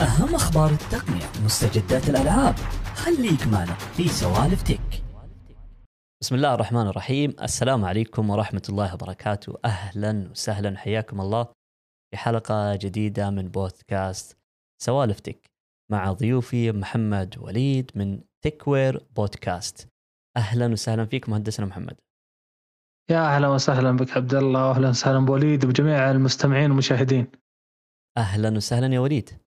أهم أخبار التقنية مستجدات الألعاب. خليك معنا في سوالف تك. بسم الله الرحمن الرحيم. السلام عليكم ورحمة الله وبركاته. أهلا وسهلا. حياكم الله في حلقة جديدة من بودكاست سوالف تك مع ضيوفي محمد وليد من تكوير بودكاست. أهلا وسهلا فيك مهندسنا محمد. يا أهلا وسهلا بك عبد الله. واهلا وسهلا بوليد وبجميع المستمعين والمشاهدين. أهلا وسهلا يا وليد.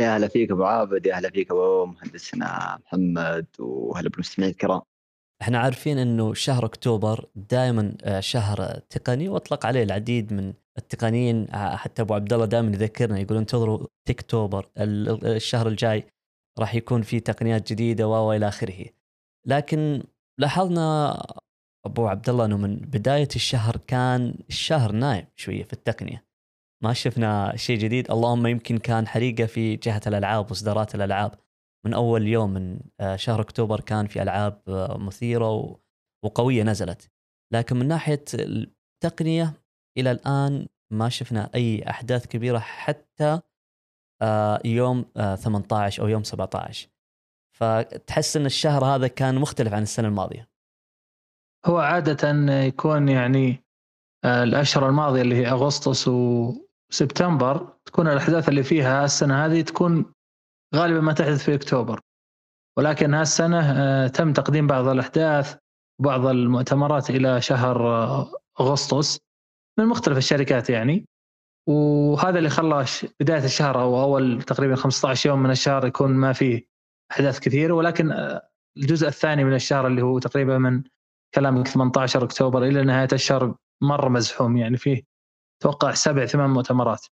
يا هلا فيك أبو عابد يا هلا فيك أبو مهندسنا محمد وهلا بالمستمعين الكرام إحنا عارفين إنه شهر أكتوبر دائما شهر تقني وأطلق عليه العديد من التقنيين آه، حتى أبو عبد الله دائما يذكرنا يقول انتظروا تكتوبر ال- الشهر الجاي راح يكون في تقنيات جديدة و إلى آخره. لكن لاحظنا أبو عبد الله إنه من بداية الشهر كان الشهر نايم شوية في التقنية. ما شفنا شيء جديد. اللهم يمكن كان حريقة في جهة الألعاب وإصدارات الألعاب. من أول يوم من آه، شهر أكتوبر كان في ألعاب آه، مثيرة و- وقوية نزلت. لكن من ناحية التقنية إلى الآن ما شفنا أي أحداث كبيرة حتى آه، يوم آه، 18 أو يوم 17 فتحس إن الشهر هذا كان مختلف عن السنة الماضية. هو عادة يكون يعني الأشهر الماضية اللي هي أغسطس وسبتمبر تكون الأحداث اللي فيها السنة هذه تكون غالبا ما تحدث في أكتوبر. ولكن هالسنة آه، تم تقديم بعض الأحداث وبعض المؤتمرات إلى شهر آه، أغسطس من مختلف الشركات يعني. وهذا اللي خلى بداية الشهر أو أول تقريبا 15 يوم من الشهر يكون ما فيه أحداث كثيرة. ولكن آه، الجزء الثاني من الشهر اللي هو تقريبا من كلامك 18 أكتوبر إلى نهاية الشهر مره مزحوم يعني فيه. أتوقع سبع ثمان مؤتمرات.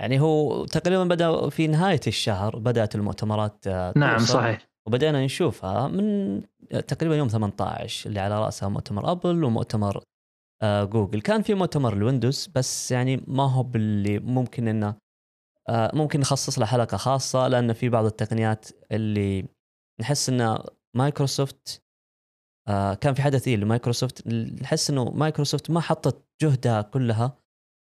يعني هو تقريبا بدأ في نهاية الشهر بدأت المؤتمرات آه، نعم. صحيح. وبدأنا نشوفها من تقريبا يوم 18 اللي على رأسها مؤتمر أبل ومؤتمر آه، جوجل. كان في مؤتمر الويندوز بس يعني ما هو باللي ممكن إنه آه، ممكن نخصص له حلقة خاصة لأن في بعض التقنيات اللي نحس إن مايكروسوفت آه، كان في حدث إيه لمايكروسوفت؟ نحس إنه مايكروسوفت ما حطت جهدها كلها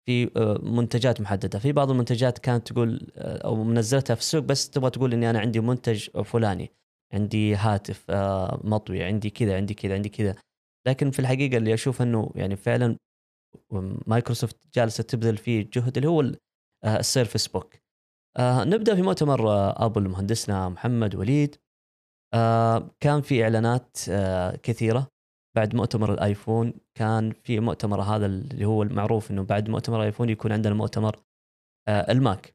في آه، منتجات محددة. في بعض المنتجات كانت تقول آه، أو منزلتها في السوق بس تبغى تقول إني أنا عندي منتج فلاني عندي هاتف مطوي عندي كذا عندي كذا عندي كذا. لكن في الحقيقة اللي أشوف إنه يعني فعلا مايكروسوفت جالسة تبذل فيه جهد اللي هو ال- السيرفس بوك. نبدأ في مؤتمر ابل مهندسنا محمد وليد. آه، كان في إعلانات آه، كثيرة بعد مؤتمر الآيفون. كان في مؤتمر هذا اللي هو المعروف إنه بعد مؤتمر الآيفون يكون عندنا مؤتمر آه، الماك.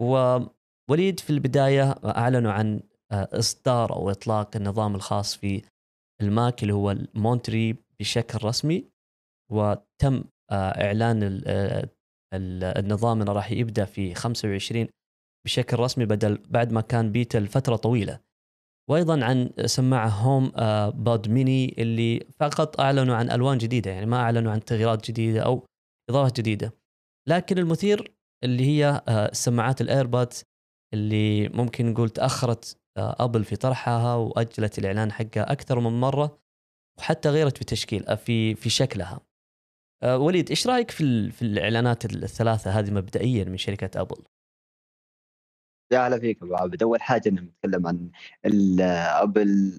ووليد في البداية أعلنوا عن آه، إصدار أو إطلاق النظام الخاص في الماك اللي هو المونتري بشكل رسمي. وتم آه، إعلان ال- آه، ال- النظام إنه راح يبدأ في 25 بشكل رسمي بدل بعد ما كان بيتا لفترة طويلة. وأيضا عن سماعه هوم بود ميني اللي فقط أعلنوا عن ألوان جديدة يعني ما أعلنوا عن تغييرات جديدة أو إضافات جديدة. لكن المثير اللي هي آه، سماعات الايربودز اللي ممكن نقول تأخرت ابل في طرحها وأجلت الإعلان حقها أكثر من مرة وحتى غيرت في تشكيل آه، في في شكلها. وليد إيش رأيك في في الإعلانات الثلاثة هذه مبدئيا من شركة ابل يا هلا فيك أبو عابد أول حاجة نتكلم عن الابل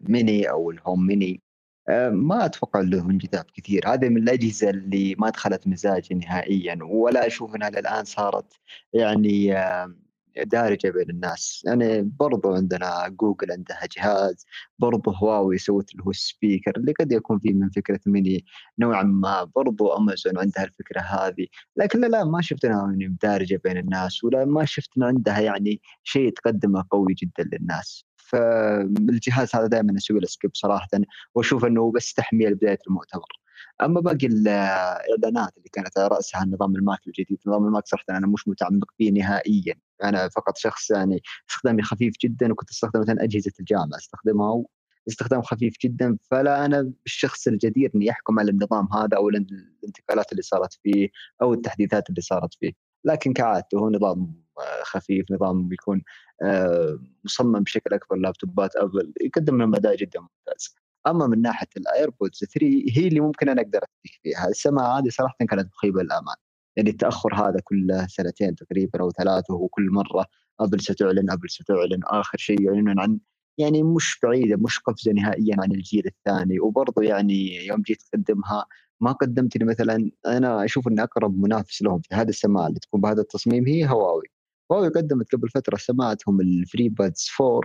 ميني أو الهوم ميني. آه، ما أتوقع له انجذاب كثير. هذه من الأجهزة اللي ما دخلت مزاجي نهائيا ولا أشوف إنها للآن صارت يعني آه، دارجة بين الناس. يعني برضو عندنا جوجل عندها جهاز برضو هواوي سوت اللي هو ال speaker اللي قد يكون فيه من فكرة ميني نوعا ما. برضو امازون عندها الفكرة هذه. لكن لا ما شفت انها يعني دارجة بين الناس ولا ما شفت انه عندها يعني شيء تقدمه قوي جدا للناس. فالجهاز هذا دائما أسوي له skip صراحة وأشوف إنه بس تحمية لبداية المؤتمر. أما باقي الإعلانات اللي كانت على رأسها نظام الماك الجديد نظام الماك صراحة أنا مش متعمق فيه نهائيا. أنا فقط شخص يعني استخدامي خفيف جدا وكنت أستخدم مثلا أجهزة الجامعة أستخدمها استخدام خفيف جدا. فلا أنا الشخص الجدير إني أحكم على النظام هذا أو الانتقالات اللي صارت فيه أو التحديثات اللي صارت فيه. لكن كعادته هو نظام خفيف نظام بيكون آه، مصمم بشكل أكبر لابتوبات ابل يقدم لنا اداء جدا ممتاز. أما من ناحية الايربودز 3 هي اللي ممكن أنا أقدر أتعمق فيها. السماعة هذه صراحة كانت مخيبة للآمال. يعني التأخر هذا كله سنتين تقريبا أو ثلاثة وكل مرة أبل ستعلن أبل ستعلن آخر شيء يعلنون عن يعني مش بعيدة مش قفزة نهائيا عن الجيل الثاني. وبرضه يعني يوم جيت تقدمها ما قدمت لي مثلا أنا أشوف إن أقرب منافس لهم في هذا السماعة اللي تكون بهذا التصميم هي هواوي. هواوي قدمت قبل فترة سماعتهم الفري بادز 4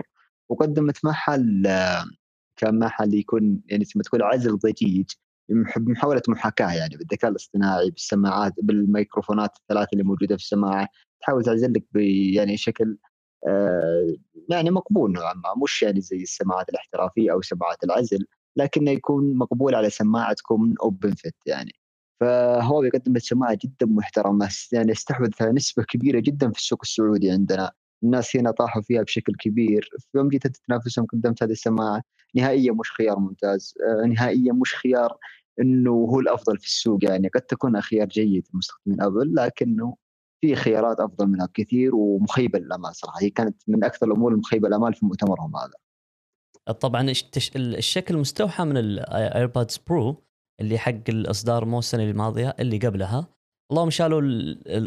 وقدمت معها كان اللي يكون يعني ما تقول عزل ضجيج بمحاولة محاكاة يعني بالذكاء الاصطناعي بالسماعات بالميكروفونات الثلاثة اللي موجودة في السماعة تحاول تعزل لك يعني شكل آه يعني مقبول نوعا ما مش يعني زي السماعات الاحترافية أو سماعات العزل لكنه يكون مقبول على سماعتكم من Open Fit يعني. فهو بيقدم سماعة جدا محترمة يعني استحوذ نسبة كبيرة جدا في السوق السعودي عندنا. الناس هنا طاحوا فيها بشكل كبير. في يوم جيت تنافسهم قدمت هذه السماعة. نهائيا مش خيار ممتاز. آه، نهائيا مش خيار إنه هو الأفضل في السوق يعني. قد تكون خيار جيد لمستخدمين ابل لكنه في خيارات أفضل منها بكثير ومخيبه للامال صراحة. هي كانت من أكثر الأمور المخيبة للامال في مؤتمرهم هذا. طبعا الشكل المستوحى من ال AirPods Pro اللي حق الإصدار مو السنة الماضية اللي قبلها. اللهم شالوا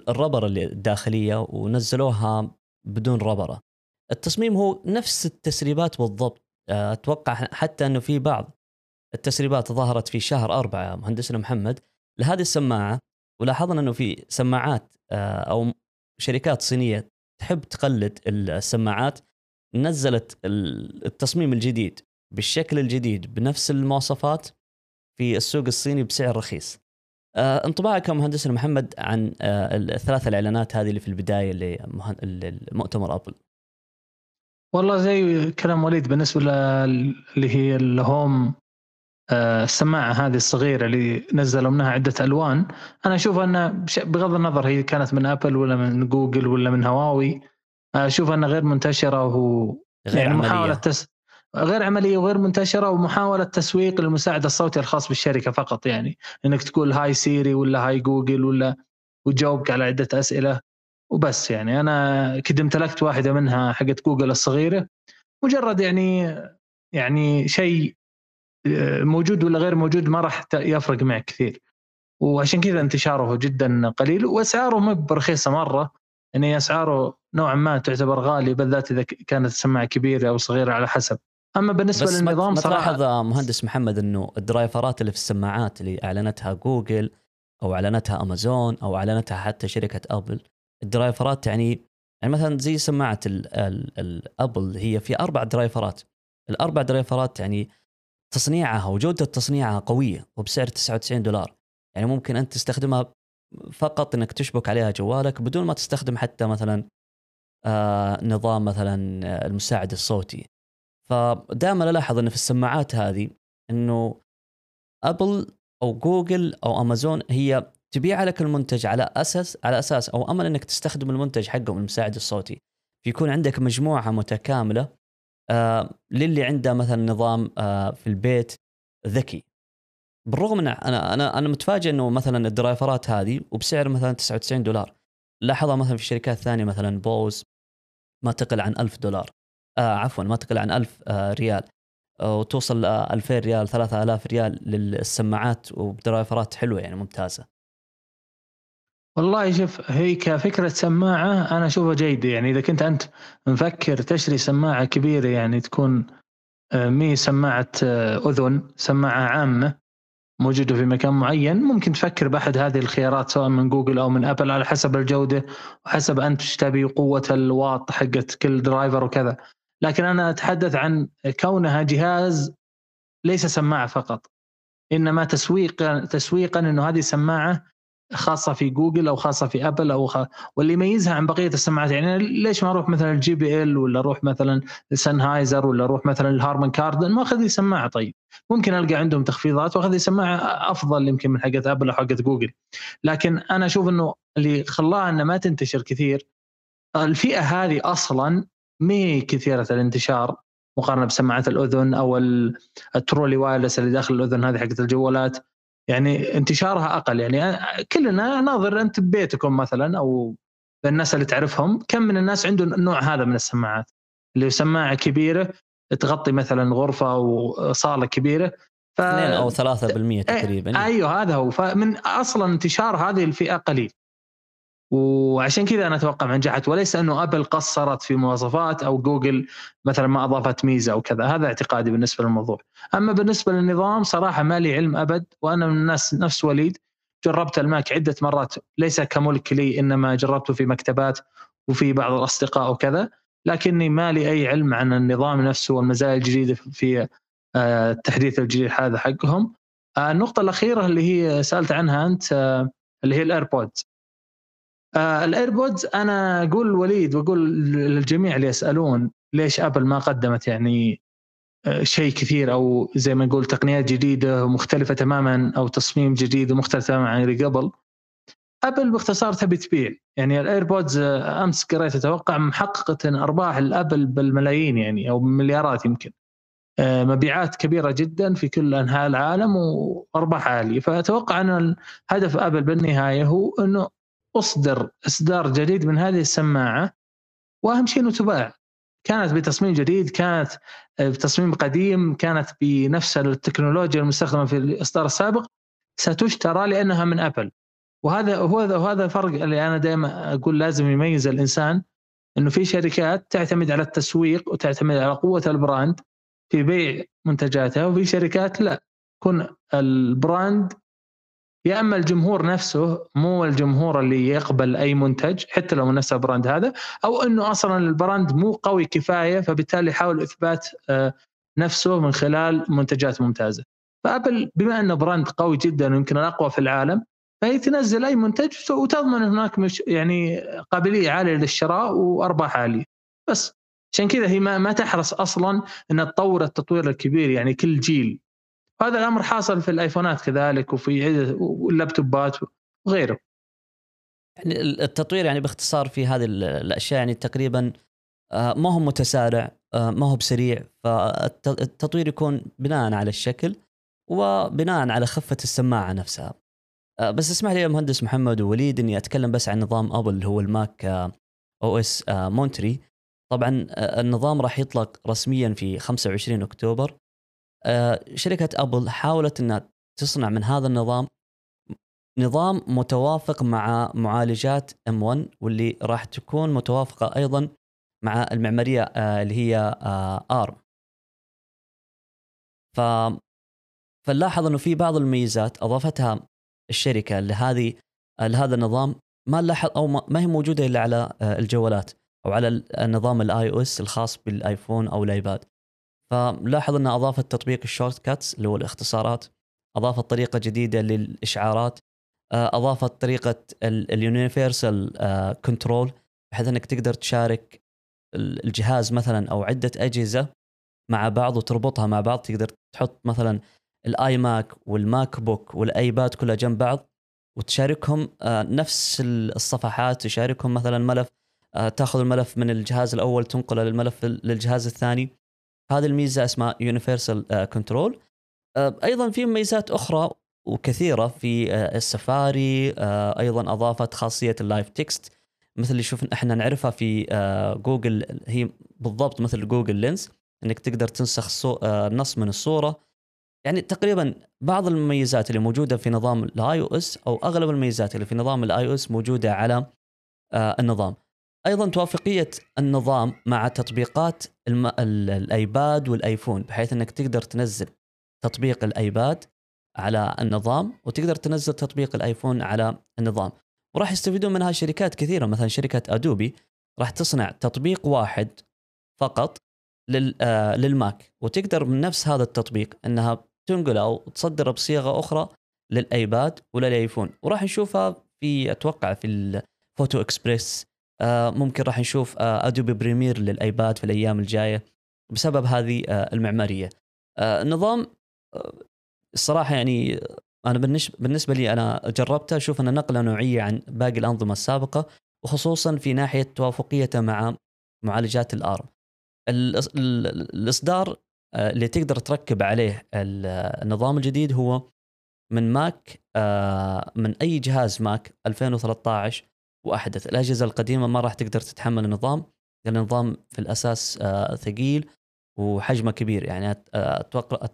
ال rubber اللي الداخلية ونزلوها بدون ربرة. التصميم هو نفس التسريبات بالضبط. أتوقع حتى إنه في بعض التسريبات ظهرت في شهر أربعة مهندسنا محمد لهذه السماعة ولاحظنا أنه في سماعات آه، أو شركات صينية تحب تقلد السماعات نزلت التصميم الجديد بالشكل الجديد بنفس المواصفات في السوق الصيني بسعر رخيص. آه، انطباعك كمهندسنا محمد عن آه، الثلاث الإعلانات هذه اللي في البداية لمؤتمر أبل. والله زي كلام وليد بالنسبة اللي هي ال Home آه، السماعة هذه الصغيرة اللي نزلوا منها عدة ألوان. أنا أشوف أن بغض النظر هي كانت من ابل ولا من جوجل ولا من هواوي أشوف أنها غير منتشرة و غير يعني عملية. محاولة تس... غير عملية وغير منتشرة ومحاولة تسويق للمساعد الصوتي الخاص بالشركة فقط يعني. إنك تقول Hey Siri ولا Hey Google ولا وتجاوبك على عدة أسئلة. وبس يعني. أنا كنت امتلكت واحدة منها حقت جوجل الصغيرة مجرد يعني يعني شيء موجود ولا غير موجود ما راح يفرق معك كثير. وعشان كذا انتشاره جدا قليل وأسعاره ما برخيصة مرة. يعني أسعاره نوعا ما تعتبر غالية بالذات إذا كانت السماعه كبيرة أو صغيرة على حسب. أما بالنسبة بس للنظام ما صراحة تلاحظ مهندس محمد إنه ال driverات اللي في السماعات اللي أعلنتها جوجل أو أعلنتها أمازون أو أعلنتها حتى شركة أبل ال driverات يعني يعني مثلا زي سماعة الابل هي في أربع driverات. الأربع درايفرات يعني تصنيعها وجودة تصنيعها قوية وبسعر 99 دولار. يعني ممكن أنت تستخدمها فقط إنك تشبك عليها جوالك بدون ما تستخدم حتى مثلا آه نظام مثلا المساعد الصوتي. فدائما ألاحظ انه في السماعات هذه إنه ابل أو جوجل أو امازون هي تبيع لك المنتج على أساس على أساس أو أمل إنك تستخدم المنتج حقهم المساعد الصوتي. فيكون عندك مجموعة متكاملة آه للي عنده مثلا نظام آه في البيت ذكي. بالرغم من أنا أنا أنا متفاجئ إنه مثلا ال driverات هذه وبسعر مثلا 99 دولار. لاحظها مثلا في شركات ثانية مثلا بوز ما تقل عن 1000 دولار. آه عفوا ما تقل عن 1000 آه ريال. آه وتوصل 2000 ريال 3000 ريال للسماعات وب driverات حلوة يعني ممتازة. والله شوف هي كفكرة سماعة أنا أشوفها جيدة يعني إذا كنت أنت مفكر تشتري سماعة كبيرة يعني تكون آه، مي سماعة آه، أذن سماعة عامة موجودة في مكان معين ممكن تفكر بأحد هذه الخيارات سواء من جوجل أو من أبل على حسب الجودة وحسب أنت إيش تبي قوة الواط حقت كل driver وكذا. لكن أنا أتحدث عن كونها جهاز ليس سماعة فقط إنما تسويقا تسويقا إنه هذه سماعة خاصة في جوجل أو خاصة في أبل أو خ... واللي يميزها عن بقية السماعات يعني ليش ما أروح مثلا ال JBL ولا أروح مثلا Sennheiser ولا أروح مثلا ال Harman Kardon ما أخذ لي سماعة طيب. ممكن ألقى عندهم تخفيضات وأخذ لي سماعة أفضل يمكن من حقت أبل أو حقت جوجل. لكن أنا أشوف إنه اللي خلاها انها ما تنتشر كثير الفئة هذه أصلا ما كثيرة الانتشار مقارنة بسماعات الأذن أو ال truly wireless اللي داخل الأذن هذه حقت الجوالات. يعني انتشارها أقل. يعني كلنا ناظر أنت ببيتكم مثلا أو الناس اللي تعرفهم كم من الناس عنده النوع هذا من السماعات؟ اللي سماعة كبيرة تغطي مثلا غرفة أو صالة كبيرة ف... 2 أو 3% تقريبا أيوه هذا هو. فمن أصلا انتشار هذه الفئة قليل. وعشان كذا أنا أتوقع ما نجحت وليس أنه أبل قصرت في مواصفات أو جوجل مثلا ما أضافت ميزة أو كذا هذا اعتقادي بالنسبة للموضوع. أما بالنسبة للنظام صراحة ما لي علم أبد وأنا من الناس نفس وليد جربت ال Mac عدة مرات ليس كملك لي إنما جربته في مكتبات وفي بعض الأصدقاء وكذا لكني ما لي أي علم عن النظام نفسه والمزايا الجديدة في آه، التحديث الجديد هذا حقهم. آه، النقطة الأخيرة اللي هي سألت عنها أنت آه، اللي هي ال AirPods ال AirPods أنا أقول وليد وأقول للجميع اللي يسألون ليش أبل ما قدمت يعني شيء كثير أو زي ما نقول تقنيات جديدة مختلفة تماما أو تصميم جديد ومختلف تماما عن اللي قبل. ابل باختصار تبي تبيع. يعني ال AirPods أمس قريت أتوقع محققة أرباح الابل بالملايين يعني أو بالمليارات يمكن. آه، مبيعات كبيرة جدا في كل أنحاء العالم وأرباح عالية. فأتوقع أن هدف ابل بالنهاية هو إنه أصدر إصدار جديد من هذه السماعة وأهم شيء إنه تباع. كانت بتصميم جديد كانت بتصميم قديم كانت بنفس التكنولوجيا المستخدمة في الإصدار السابق ستشترى لأنها من أبل. وهذا هو هذا الفرق اللي أنا دائما أقول لازم يميز الإنسان إنه في شركات تعتمد على التسويق وتعتمد على قوة ال brand في بيع منتجاتها وفي شركات لا. يكون ال brand يا أما الجمهور نفسه مو الجمهور اللي يقبل أي منتج حتى لو نفس ال brand هذا أو إنه أصلا ال brand مو قوي كفاية فبالتالي يحاول إثبات آه، نفسه من خلال منتجات ممتازة. فأبل بما إنه brand قوي جدا ويمكن الأقوى في العالم فهي تنزل أي منتج وتضمن هناك مش يعني قابلية عالية للشراء وأرباح عالية بس عشان كذا هي ما, ما تحرص أصلا إنها تطور التطوير الكبير يعني كل جيل هذا الأمر حاصل في الآيفونات كذلك وفي اللابتوبات وغيره. يعني التطوير يعني باختصار في هذه الأشياء يعني تقريبا آه، ما هو متسارع آه، ما هو بسريع فالتطوير يكون بناء على الشكل وبناء على خفة السماعة نفسها. آه، بس اسمح لي يا مهندس محمد ووليد إني أتكلم بس عن نظام أبل اللي هو الـ macOS Monterey. طبعا النظام راح يطلق رسميا في 25 أكتوبر. شركة أبل حاولت إنها تصنع من هذا النظام نظام متوافق مع معالجات M1 واللي راح تكون متوافقة أيضا مع المعمارية آه، اللي هي ARM. آه، ف فنلاحظ إنه في بعض المميزات أضافتها الشركة لهذه لهذا النظام. ما نلاحظ أو ما هي موجودة إلا على الجوالات أو على النظام الـ iOS الخاص بالآيفون أو الآيباد. فلاحظ انها اضافت تطبيق الـ Shortcuts اللي هو الاختصارات اضافت طريقة جديدة للإشعارات آه، اضافت طريقة الـ Universal Control بحيث أنك تقدر تشارك الجهاز مثلا أو عدة أجهزة مع بعض وتربطها مع بعض. تقدر تحط مثلا الـ iMac والـ MacBook والآيباد كلها جنب بعض وتشاركهم آه، نفس الصفحات تشاركهم مثلا ملف آه، تأخذ الملف من الجهاز الأول تنقله للملف للجهاز الثاني. هذه الميزة اسمها Universal Control آه، أيضا في ميزات أخرى وكثيرة في آه، السفاري أيضا أضافت خاصية الـ Live Text. مثل اللي شوف إحنا نعرفها في جوجل هي بالضبط مثل Google Lens إنك تقدر تنسخ نص من الصورة. يعني تقريبا بعض المميزات اللي موجودة في نظام الـ iOS أو أغلب المميزات اللي في نظام الـ iOS موجودة على النظام. أيضا توافقية النظام مع تطبيقات الم... الأيباد والآيفون بحيث إنك تقدر تنزل تطبيق الأيباد على النظام وتقدر تنزل تطبيق الآيفون على النظام. وراح يستفيدون منها شركات كثيرة مثلا شركة أدوبي راح تصنع تطبيق واحد فقط لل... آه للماك. وتقدر من نفس هذا التطبيق إنها تنقله أو تصدره بصيغة أخرى للأيباد وللآيفون. وراح نشوفها في أتوقع في الـ Photo Express ممكن راح نشوف Adobe Premiere للآيباد في الأيام الجاية بسبب هذه آه، المعمارية. آه، النظام الصراحه يعني أنا بالنسبة لي أنا جربته أشوف أنه نقلة نوعية عن باقي الأنظمة السابقة وخصوصا في ناحية توافقيته مع معالجات الآرم. الإصدار اللي تقدر تركب عليه النظام الجديد هو من ماك من أي جهاز ماك 2013 وأحدث. الأجهزة القديمة ما راح تقدر تتحمل النظام لأن النظام في الأساس آه، ثقيل وحجمه كبير. يعني أتوقع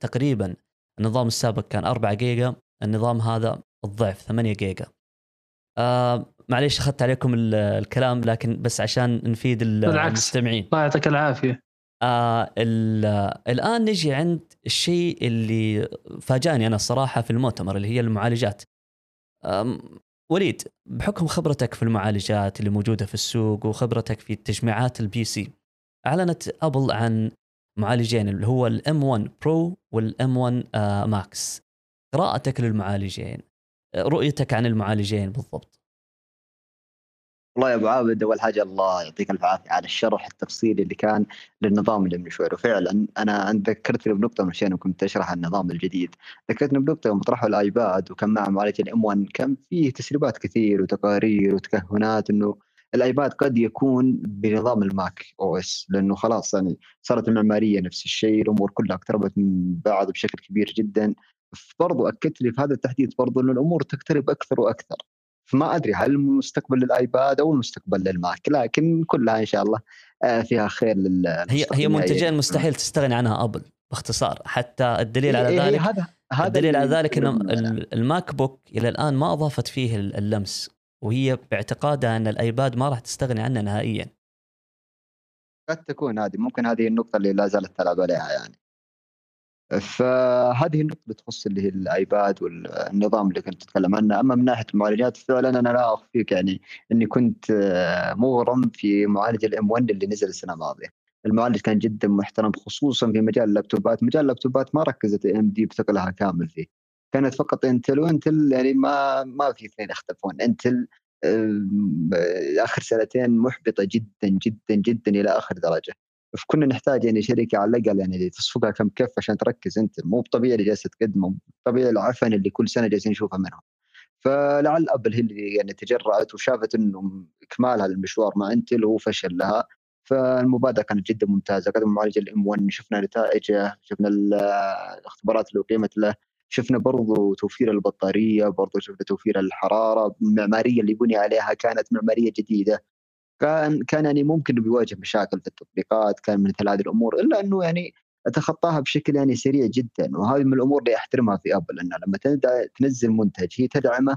تقريبا النظام السابق كان 4 جيجا النظام هذا الضعف 8 جيجا. آه، معليش أخذت عليكم ال- الكلام لكن بس عشان نفيد. المستمعين. الله يعطيك العافية. آه ال- الآن نجي عند الشيء اللي فاجأني أنا الصراحه في المؤتمر اللي هي المعالجات. وليد بحكم خبرتك في المعالجات اللي موجودة في السوق وخبرتك في تجميعات الـ PC أعلنت أبل عن معالجين اللي هو الـ M1 Pro والـ M1 Max قراءتك للمعالجين رؤيتك عن المعالجين بالضبط. والله يا أبو عابد أول حاجة الله يعطيك الف عافية على الشرح التفصيلي اللي كان للنظام اللي بنشوفه. وفعلا أنا ذكرتني بنقطة من عشان كنت أشرح النظام الجديد. ذكرتني بنقطة يوم طرحوا الآيباد وكان مع معالج الـ M1 كان فيه تسريبات كثير وتقارير وتكهنات إنه الآيباد قد يكون بنظام الـ macOS لأنه خلاص يعني صارت المعمارية نفس الشيء الأمور كلها اقتربت من بعض بشكل كبير جدا. برضو أكدت لي في هذا التحديث برضو إنه الأمور تقترب أكثر وأكثر. فما أدري هل المستقبل للآيباد أو المستقبل للماك لكن كلها إن شاء الله آه، فيها خير لل هي هي منتجين مستحيل تستغني عنها أبل باختصار حتى الدليل على إيه، إيه، ذلك هذا هذا الدليل على ذلك. ال- الـ MacBook إلى الآن ما أضافت فيه ال- اللمس وهي باعتقادها إن الآيباد ما راح تستغني عنه نهائيا. قد تكون هذه ممكن هذه النقطة اللي لا زالت تلعب عليها يعني. فهذه النقطة اللي تخص اللي هي الآيباد والنظام اللي كنت تتكلم عنه. أما من ناحية المعالجات فعلا أنا لا أخفيك يعني إني كنت آه، مغرم في معالج الـ M1 اللي نزل السنة الماضية. المعالج كان جدا محترم خصوصا في مجال اللابتوبات. مجال اللابتوبات ما ركزت إم دي بثقلها كامل فيه. كانت فقط إنتل وإنتل يعني ما ما في اثنين يختلفون. إنتل آه، آخر سنتين محبطة جدا جدا جدا إلى آخر درجة. فكنا نحتاج يعني شركه على الأقل يعني تصفقها كم كف عشان تركز أنت. مو بطبيعي اللي جالسه تقدمه طبيعي العفن اللي كل سنة جالسين نشوفها منهم. فلعل ابل هي اللي يعني تجرأت وشافت إنه إكمالها للمشوار مع انتل هو فشل لها. فالمبادرة كانت جدا ممتازة قدم معالج الام 1 شفنا نتائجه شفنا ال- الاختبارات اللي اقيمت له. شفنا برضو توفير البطارية برضو شفنا توفير الحرارة المعماريه اللي بني عليها كانت معمارية جديدة. كان كان يعني ممكن بيواجه مشاكل في التطبيقات كان من مثل هذه الأمور إلا إنه يعني تخطاها بشكل يعني سريع جدا. وهذه من الأمور اللي أحترمها في أبل انها لما تنزل منتج هي تدعمه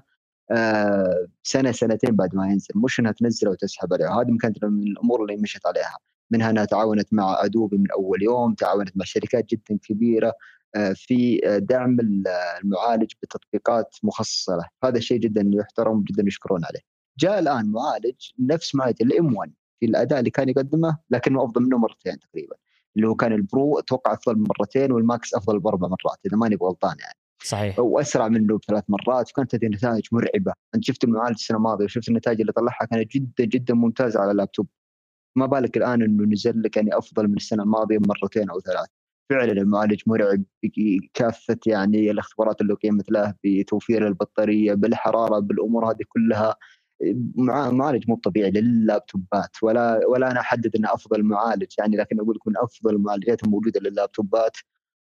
آه، سنة سنتين بعد ما ينزل. مش إنها تنزله وتسحب عليه هذه كانت من الأمور اللي مشت عليها. منها إنها تعاونت مع أدوبي من أول يوم تعاونت مع شركات جدا كبيرة آه، في دعم المعالج بتطبيقات مخصصة له. هذا الشيء جدا يحترم جدا يشكرون عليه. جاء الآن معالج نفس معالج الـ M1 في الأداء اللي كان يقدمه لكنه أفضل منه مرتين تقريبا اللي هو كان الـ Pro أتوقع أفضل مرتين والـ Max أفضل بأربع مرات إذا ماني بغلطان يعني. صحيح. وأسرع منه بثلاث مرات وكانت هذه نتائج مرعبة. أنت شفت المعالج السنة الماضية وشفت النتائج اللي طلعها كانت جدا جدا ممتازة على اللابتوب. ما بالك الآن إنه نزل لك يعني أفضل من السنة الماضية مرتين أو ثلاث. فعلا المعالج مرعب بكافه يعني الاختبارات اللي قيمت له بتوفير البطارية بالحرارة بالأمور هذه كلها. مع- معالج مو طبيعي لللابتوبات ولا ولا أنا أحدد إنه أفضل معالج يعني لكن أقول لك من أفضل المعالجات الموجوده لللابتوبات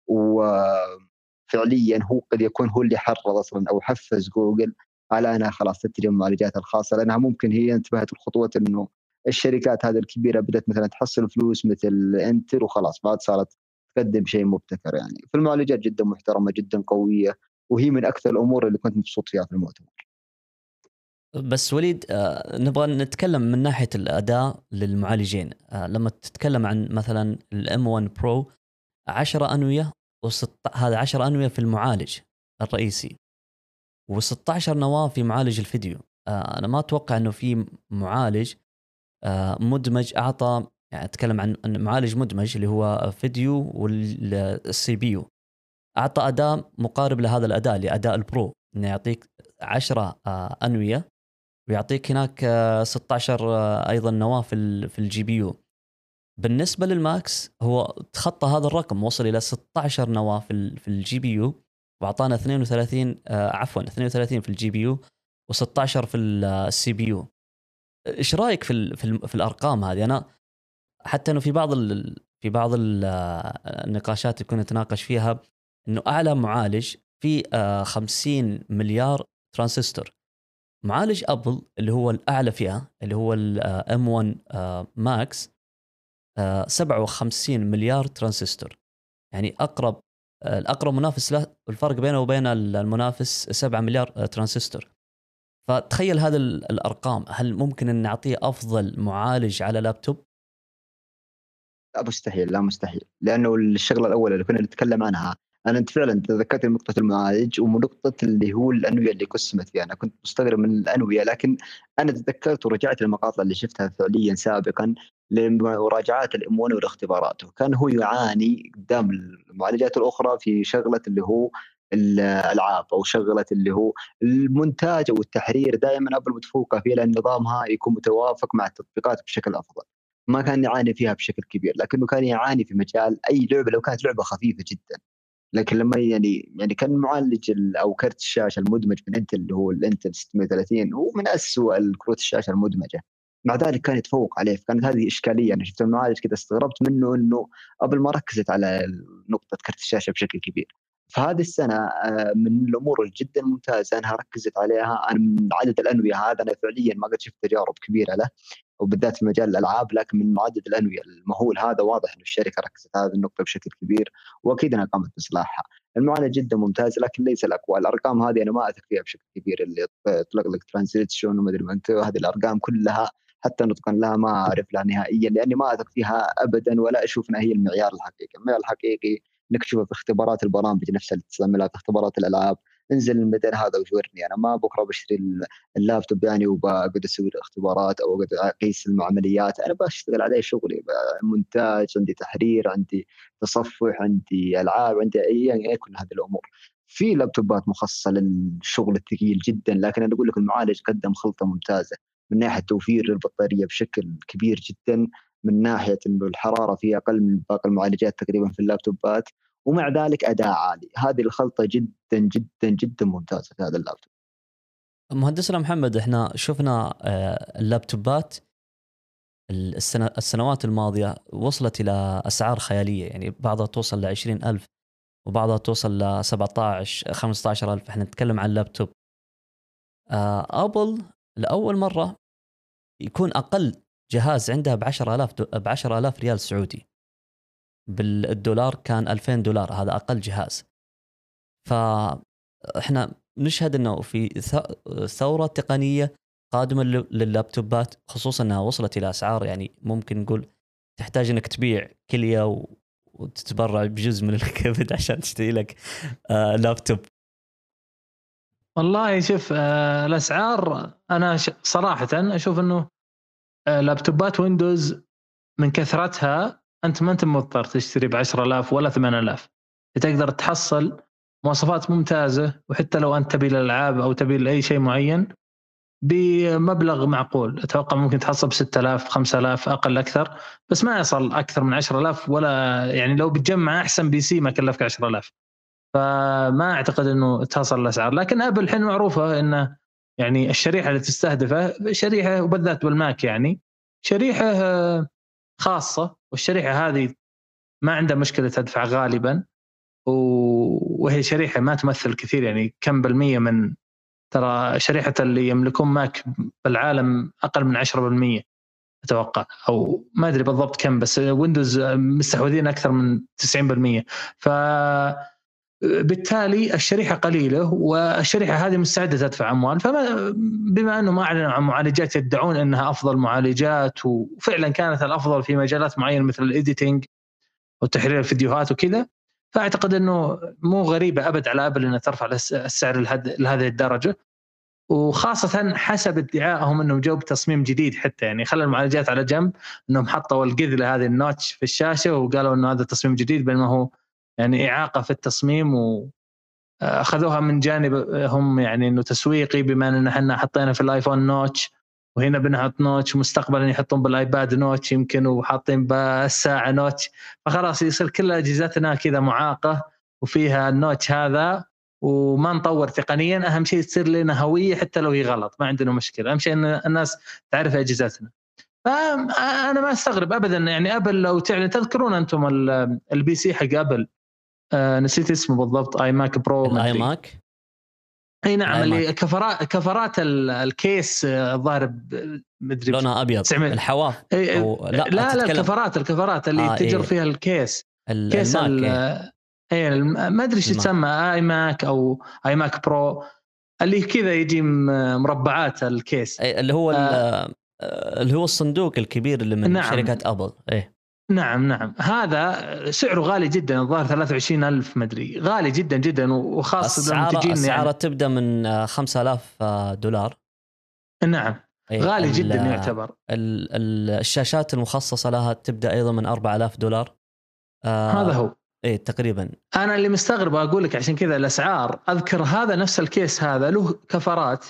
وفعليا هو قد يكون هو اللي حرض أصلا أو حفز جوجل على انها خلاص تتجه المعالجات الخاصة لأنها ممكن هي انتبهت لخطوه إنه الشركات هذه الكبيرة بدأت مثلا تحصل فلوس مثل انتل وخلاص بعد صارت تقدم شيء مبتكر يعني. فالمعالجات جدا محترمة جدا قوية وهي من أكثر الأمور اللي كنت مبسوط فيها في المؤتمر. بس وليد آه، نبغى نتكلم من ناحية الأداء للمعالجين. آه، لما تتكلم عن مثلا الإم 1 برو 10 أنوية وست... هذا 10 أنوية في المعالج الرئيسي و16 نواة في معالج الفيديو. آه، أنا ما أتوقع إنه في معالج مدمج أعطى يعني أتكلم عن معالج مدمج اللي هو فيديو والـ CPU. أعطى اداء مقارب لهذا الاداء لاداء الـ Pro إنه يعطيك 10 آه، أنوية ويعطيك هناك آه، 16 آه، أيضا نواة في في الـ GPU. بالنسبة للـ Max هو تخطى هذا الرقم وصل إلى 16 نواة في في الـ GPU وأعطانا 32 آه، عفوا 32 في الـ GPU و16 في الـ CPU. إيش رأيك في في, ال- في الأرقام هذه؟ أنا حتى إنه في بعض في بعض ال- آه، النقاشات اللي كنا نتناقش فيها إنه أعلى معالج في آه، 50 مليار ترانزستور. معالج أبل اللي هو الأعلى فئة اللي هو الـ M1 Max 57 مليار ترانزستور. يعني أقرب آه، الأقرب منافس له الفرق بينه وبين المنافس 7 مليار آه، ترانزستور. فتخيل هذا ال- الأرقام. هل ممكن أن نعطيه أفضل معالج على لابتوب؟ لا مستحيل لا مستحيل. لأنه الشغلة الأولى اللي كنا نتكلم عنها أنا أنت فعلا تذكرت نقطة المعالج ونقطة اللي هو الأنوية اللي قسمت فيها. أنا كنت مستغرب من الأنوية لكن أنا تذكرت ورجعت المقاطع اللي شفتها فعليا سابقا لمراجعات الامونه والاختبارات. وكان هو يعاني قدام المعالجات الأخرى في شغلة اللي هو الألعاب أو شغلة اللي هو المونتاج أو التحرير دائما ابل متفوقه فيه لأن نظامها يكون متوافق مع التطبيقات بشكل أفضل. ما كان يعاني فيها بشكل كبير لكنه كان يعاني في مجال أي لعبة لو كانت لعبة خفيفة جدا. لكن لما يعني يعني كان معالج ال- أو كرت الشاشة المدمج من إنتل اللي هو الإنتل 630 هو من اسوء الكروت الشاشة المدمجة. مع ذلك كان يتفوق عليه فكانت هذه إشكالية. أنا شفت المعالج كذا استغربت منه إنه ابل ما ركزت على نقطة كرت الشاشة بشكل كبير. فهذه السنة آه، من الأمور الجدا ممتازة أنها ركزت عليها. أنا من عدد الأنوية هذا أنا فعليا ما قد شفت تجارب كبيرة له. وبالذات في مجال الألعاب لكن من عدد الأنوية المهول هذا واضح إنه الشركة ركزت هذه النقطة بشكل كبير وأكيد إنها قامت بإصلاحها. المعالج جدا ممتاز لكن ليس الأقوى، الأرقام هذه أنا ما أثق فيها بشكل كبير اللي يطلق لك ترانزيتشن وما أدري هذه الأرقام كلها حتى نطقا لها ما أعرف لها نهائيا لأني ما أثق فيها ابدا ولا أشوف إنها هي المعيار الحقيقي، المعيار الحقيقي إنك تشوفها في اختبارات البرامج نفسها اللي تستعملها في اختبارات الألعاب انزل الميدان هذا وجورني. أنا ما بكره بشتري اللابتوب يعني وبقعد أسوي اختبارات أو أقعد أقيس المعمليات. أنا بشتغل عليه شغلي مونتاج عندي تحرير عندي تصفح عندي ألعاب عندي أي كل هذه الأمور. في لابتوبات مخصصة للشغل الثقيل جدا لكن أنا أقول لك المعالج قدم خلطة ممتازة. من ناحية توفير البطارية بشكل كبير جدا من ناحية إنه الحرارة فيه أقل من باقي المعالجات تقريبا في اللابتوبات. ومع ذلك أداء عالي. هذه الخلطة جدا جدا جدا ممتازة في هذا اللابتوب. مهندسنا محمد إحنا شفنا آه، اللابتوبات السنوات الماضية وصلت إلى أسعار خيالية. يعني بعضها توصل ل ألف وبعضها توصل ل 17 15 ألف. إحنا نتكلم عن اللابتوب. آه، أبل لأول مرة يكون أقل جهاز عندها ب 10000 ب 10000 ريال سعودي. بالدولار كان 2000 دولار هذا أقل جهاز. فإحنا نشهد إنه في ثورة تقنية قادمة لللابتوبات خصوصا إنها وصلت إلى أسعار يعني ممكن نقول تحتاج إنك تبيع كلية وتتبرع بجزء من الكبد عشان تشتري لك آه، لابتوب. والله شوف آه، الأسعار أنا صراحة أشوف إنه آه، لابتوبات Windows من كثرتها أنت ما أنت مضطر تشتري ب 10000 ولا 8000 تقدر تحصل مواصفات ممتازة وحتى لو أنت تبي الألعاب أو تبي لأي شيء معين بمبلغ معقول. أتوقع ممكن تحصل ب 6000 5000 أقل أكثر. بس ما يصل أكثر من 10000 ولا يعني لو بتجمع أحسن PC ما كلفك 10000 فما أعتقد إنه تصل الأسعار. لكن أبل الحين معروفة إنه يعني الشريحة اللي تستهدفه شريحة وبالذات بالماك يعني شريحة خاصة والشريحة هذه ما عندها مشكلة تدفع غالبا وهي شريحة ما تمثل كثير يعني كم بالمية من ترى شريحة اللي يملكون ماك بالعالم أقل من 10% أتوقع أو ما أدري بالضبط كم بس ويندوز مستحوذين أكثر من 90% ف بالتالي الشريحة قليلة والشريحة هذه مستعدة تدفع أموال. فما بما أنه ما اعلنوا عن معالجات يدعون أنها أفضل معالجات وفعلا كانت الأفضل في مجالات معينة مثل ال editing وتحرير الفيديوهات وكذا فأعتقد أنه مو غريبة أبد على أبل إنها ترفع السعر لهذه الدرجة. وخاصة حسب ادعائهم أنهم جو بتصميم جديد حتى يعني خلى المعالجات على جنب أنهم حطوا القذله هذه ال notch في الشاشة وقالوا أنه هذا تصميم جديد بينما هو يعني إعاقة في التصميم واخذوها من جانب هم يعني إنه تسويقي بما ان إحنا حطينا في الآيفون notch وهنا بنحط notch مستقبلا يحطون بالآيباد notch يمكن وحاطين بالساعة notch. فخلاص يصير كل أجهزتنا كذا معاقة وفيها ال notch هذا وما نطور تقنيا. أهم شيء تصير لنا هوية حتى لو هي غلط ما عندنا مشكلة. أهم شيء إن الناس تعرف أجهزتنا. فانا ما أستغرب ابدا يعني ابل لو تعلن تذكرون أنتم ال PC حق ابل آه نسيت اسمه بالضبط اي ماك برو الاي ماك إي نعم اللي كفرات كفرات ال case آه، الظاهر مدري لونها أبيض الحواف أو لا لا, لا الكفرات الكفرات اللي آه تجر إيه. فيها ال case. case إي. ما أدري إيش تسمى اي ماك أو اي ماك برو اللي كذا يجي مربعات الكيس. أي- اللي هو آه. آه، اللي هو الصندوق الكبير اللي من نعم. شركات أبل إيه نعم نعم. هذا سعره غالي جدا الظاهر 23 ألف مدري غالي جدا جدا وخاصة اسعاره المنتجين اسعاره يعني. تبدأ من آه، 5000 آه، دولار. نعم. غالي ال- جدا يعتبر. ال- ال- الشاشات المخصصة لها تبدأ أيضا من 4000 دولار. آه، هذا هو. إيه تقريبا. أنا اللي مستغرب أقول لك عشان كذا الأسعار. أذكر هذا نفس ال case هذا له كفرات.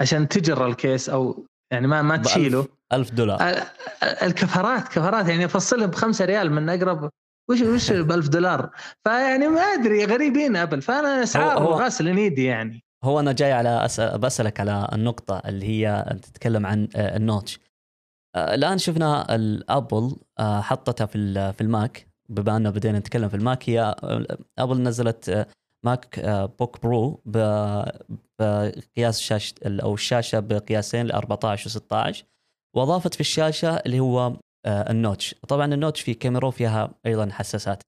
عشان تجر ال case أو يعني ما ما. تشيله. 1000 دولار. ال- ال- الكفرات كفرات يعني افصلها بخمسة ريال من أقرب. وش وش ب 1000 دولار؟ فيعني ما أدري غريبين أبل. فأنا اسعار غاسل ايدي يعني. هو أنا جاي على أسأل بسألك على النقطة اللي هي تتكلم عن آه، ال notch. آه، الآن شفنا الأبل آه، حطتها في في الماك. بما انه بدينا نتكلم في الماك هي أبل نزلت ماك بوك برو ب- بقياس شاشة أو الشاشة بقياسين ل 14 و 16 وأضافت في الشاشة اللي هو آه، ال notch. طبعا ال notch في كاميرا وفيها أيضا حساسات.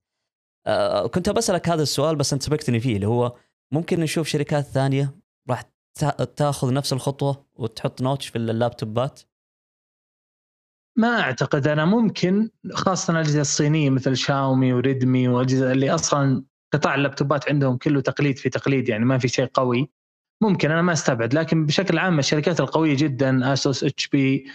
آه، كنت بسالك هذا السؤال بس انت سبقتني فيه اللي هو ممكن نشوف شركات ثانية راح تأ- تأخذ نفس الخطوة وتحط notch في اللابتوبات؟ ما أعتقد. أنا ممكن خاصة الأجهزة الصينية مثل شاومي وريدمي واجهزه اللي أصلا قطاع اللابتوبات عندهم كله تقليد في تقليد يعني ما في شيء قوي. ممكن أنا ما أستبعد. لكن بشكل عام الشركات القوية جدا أسوس إتش بي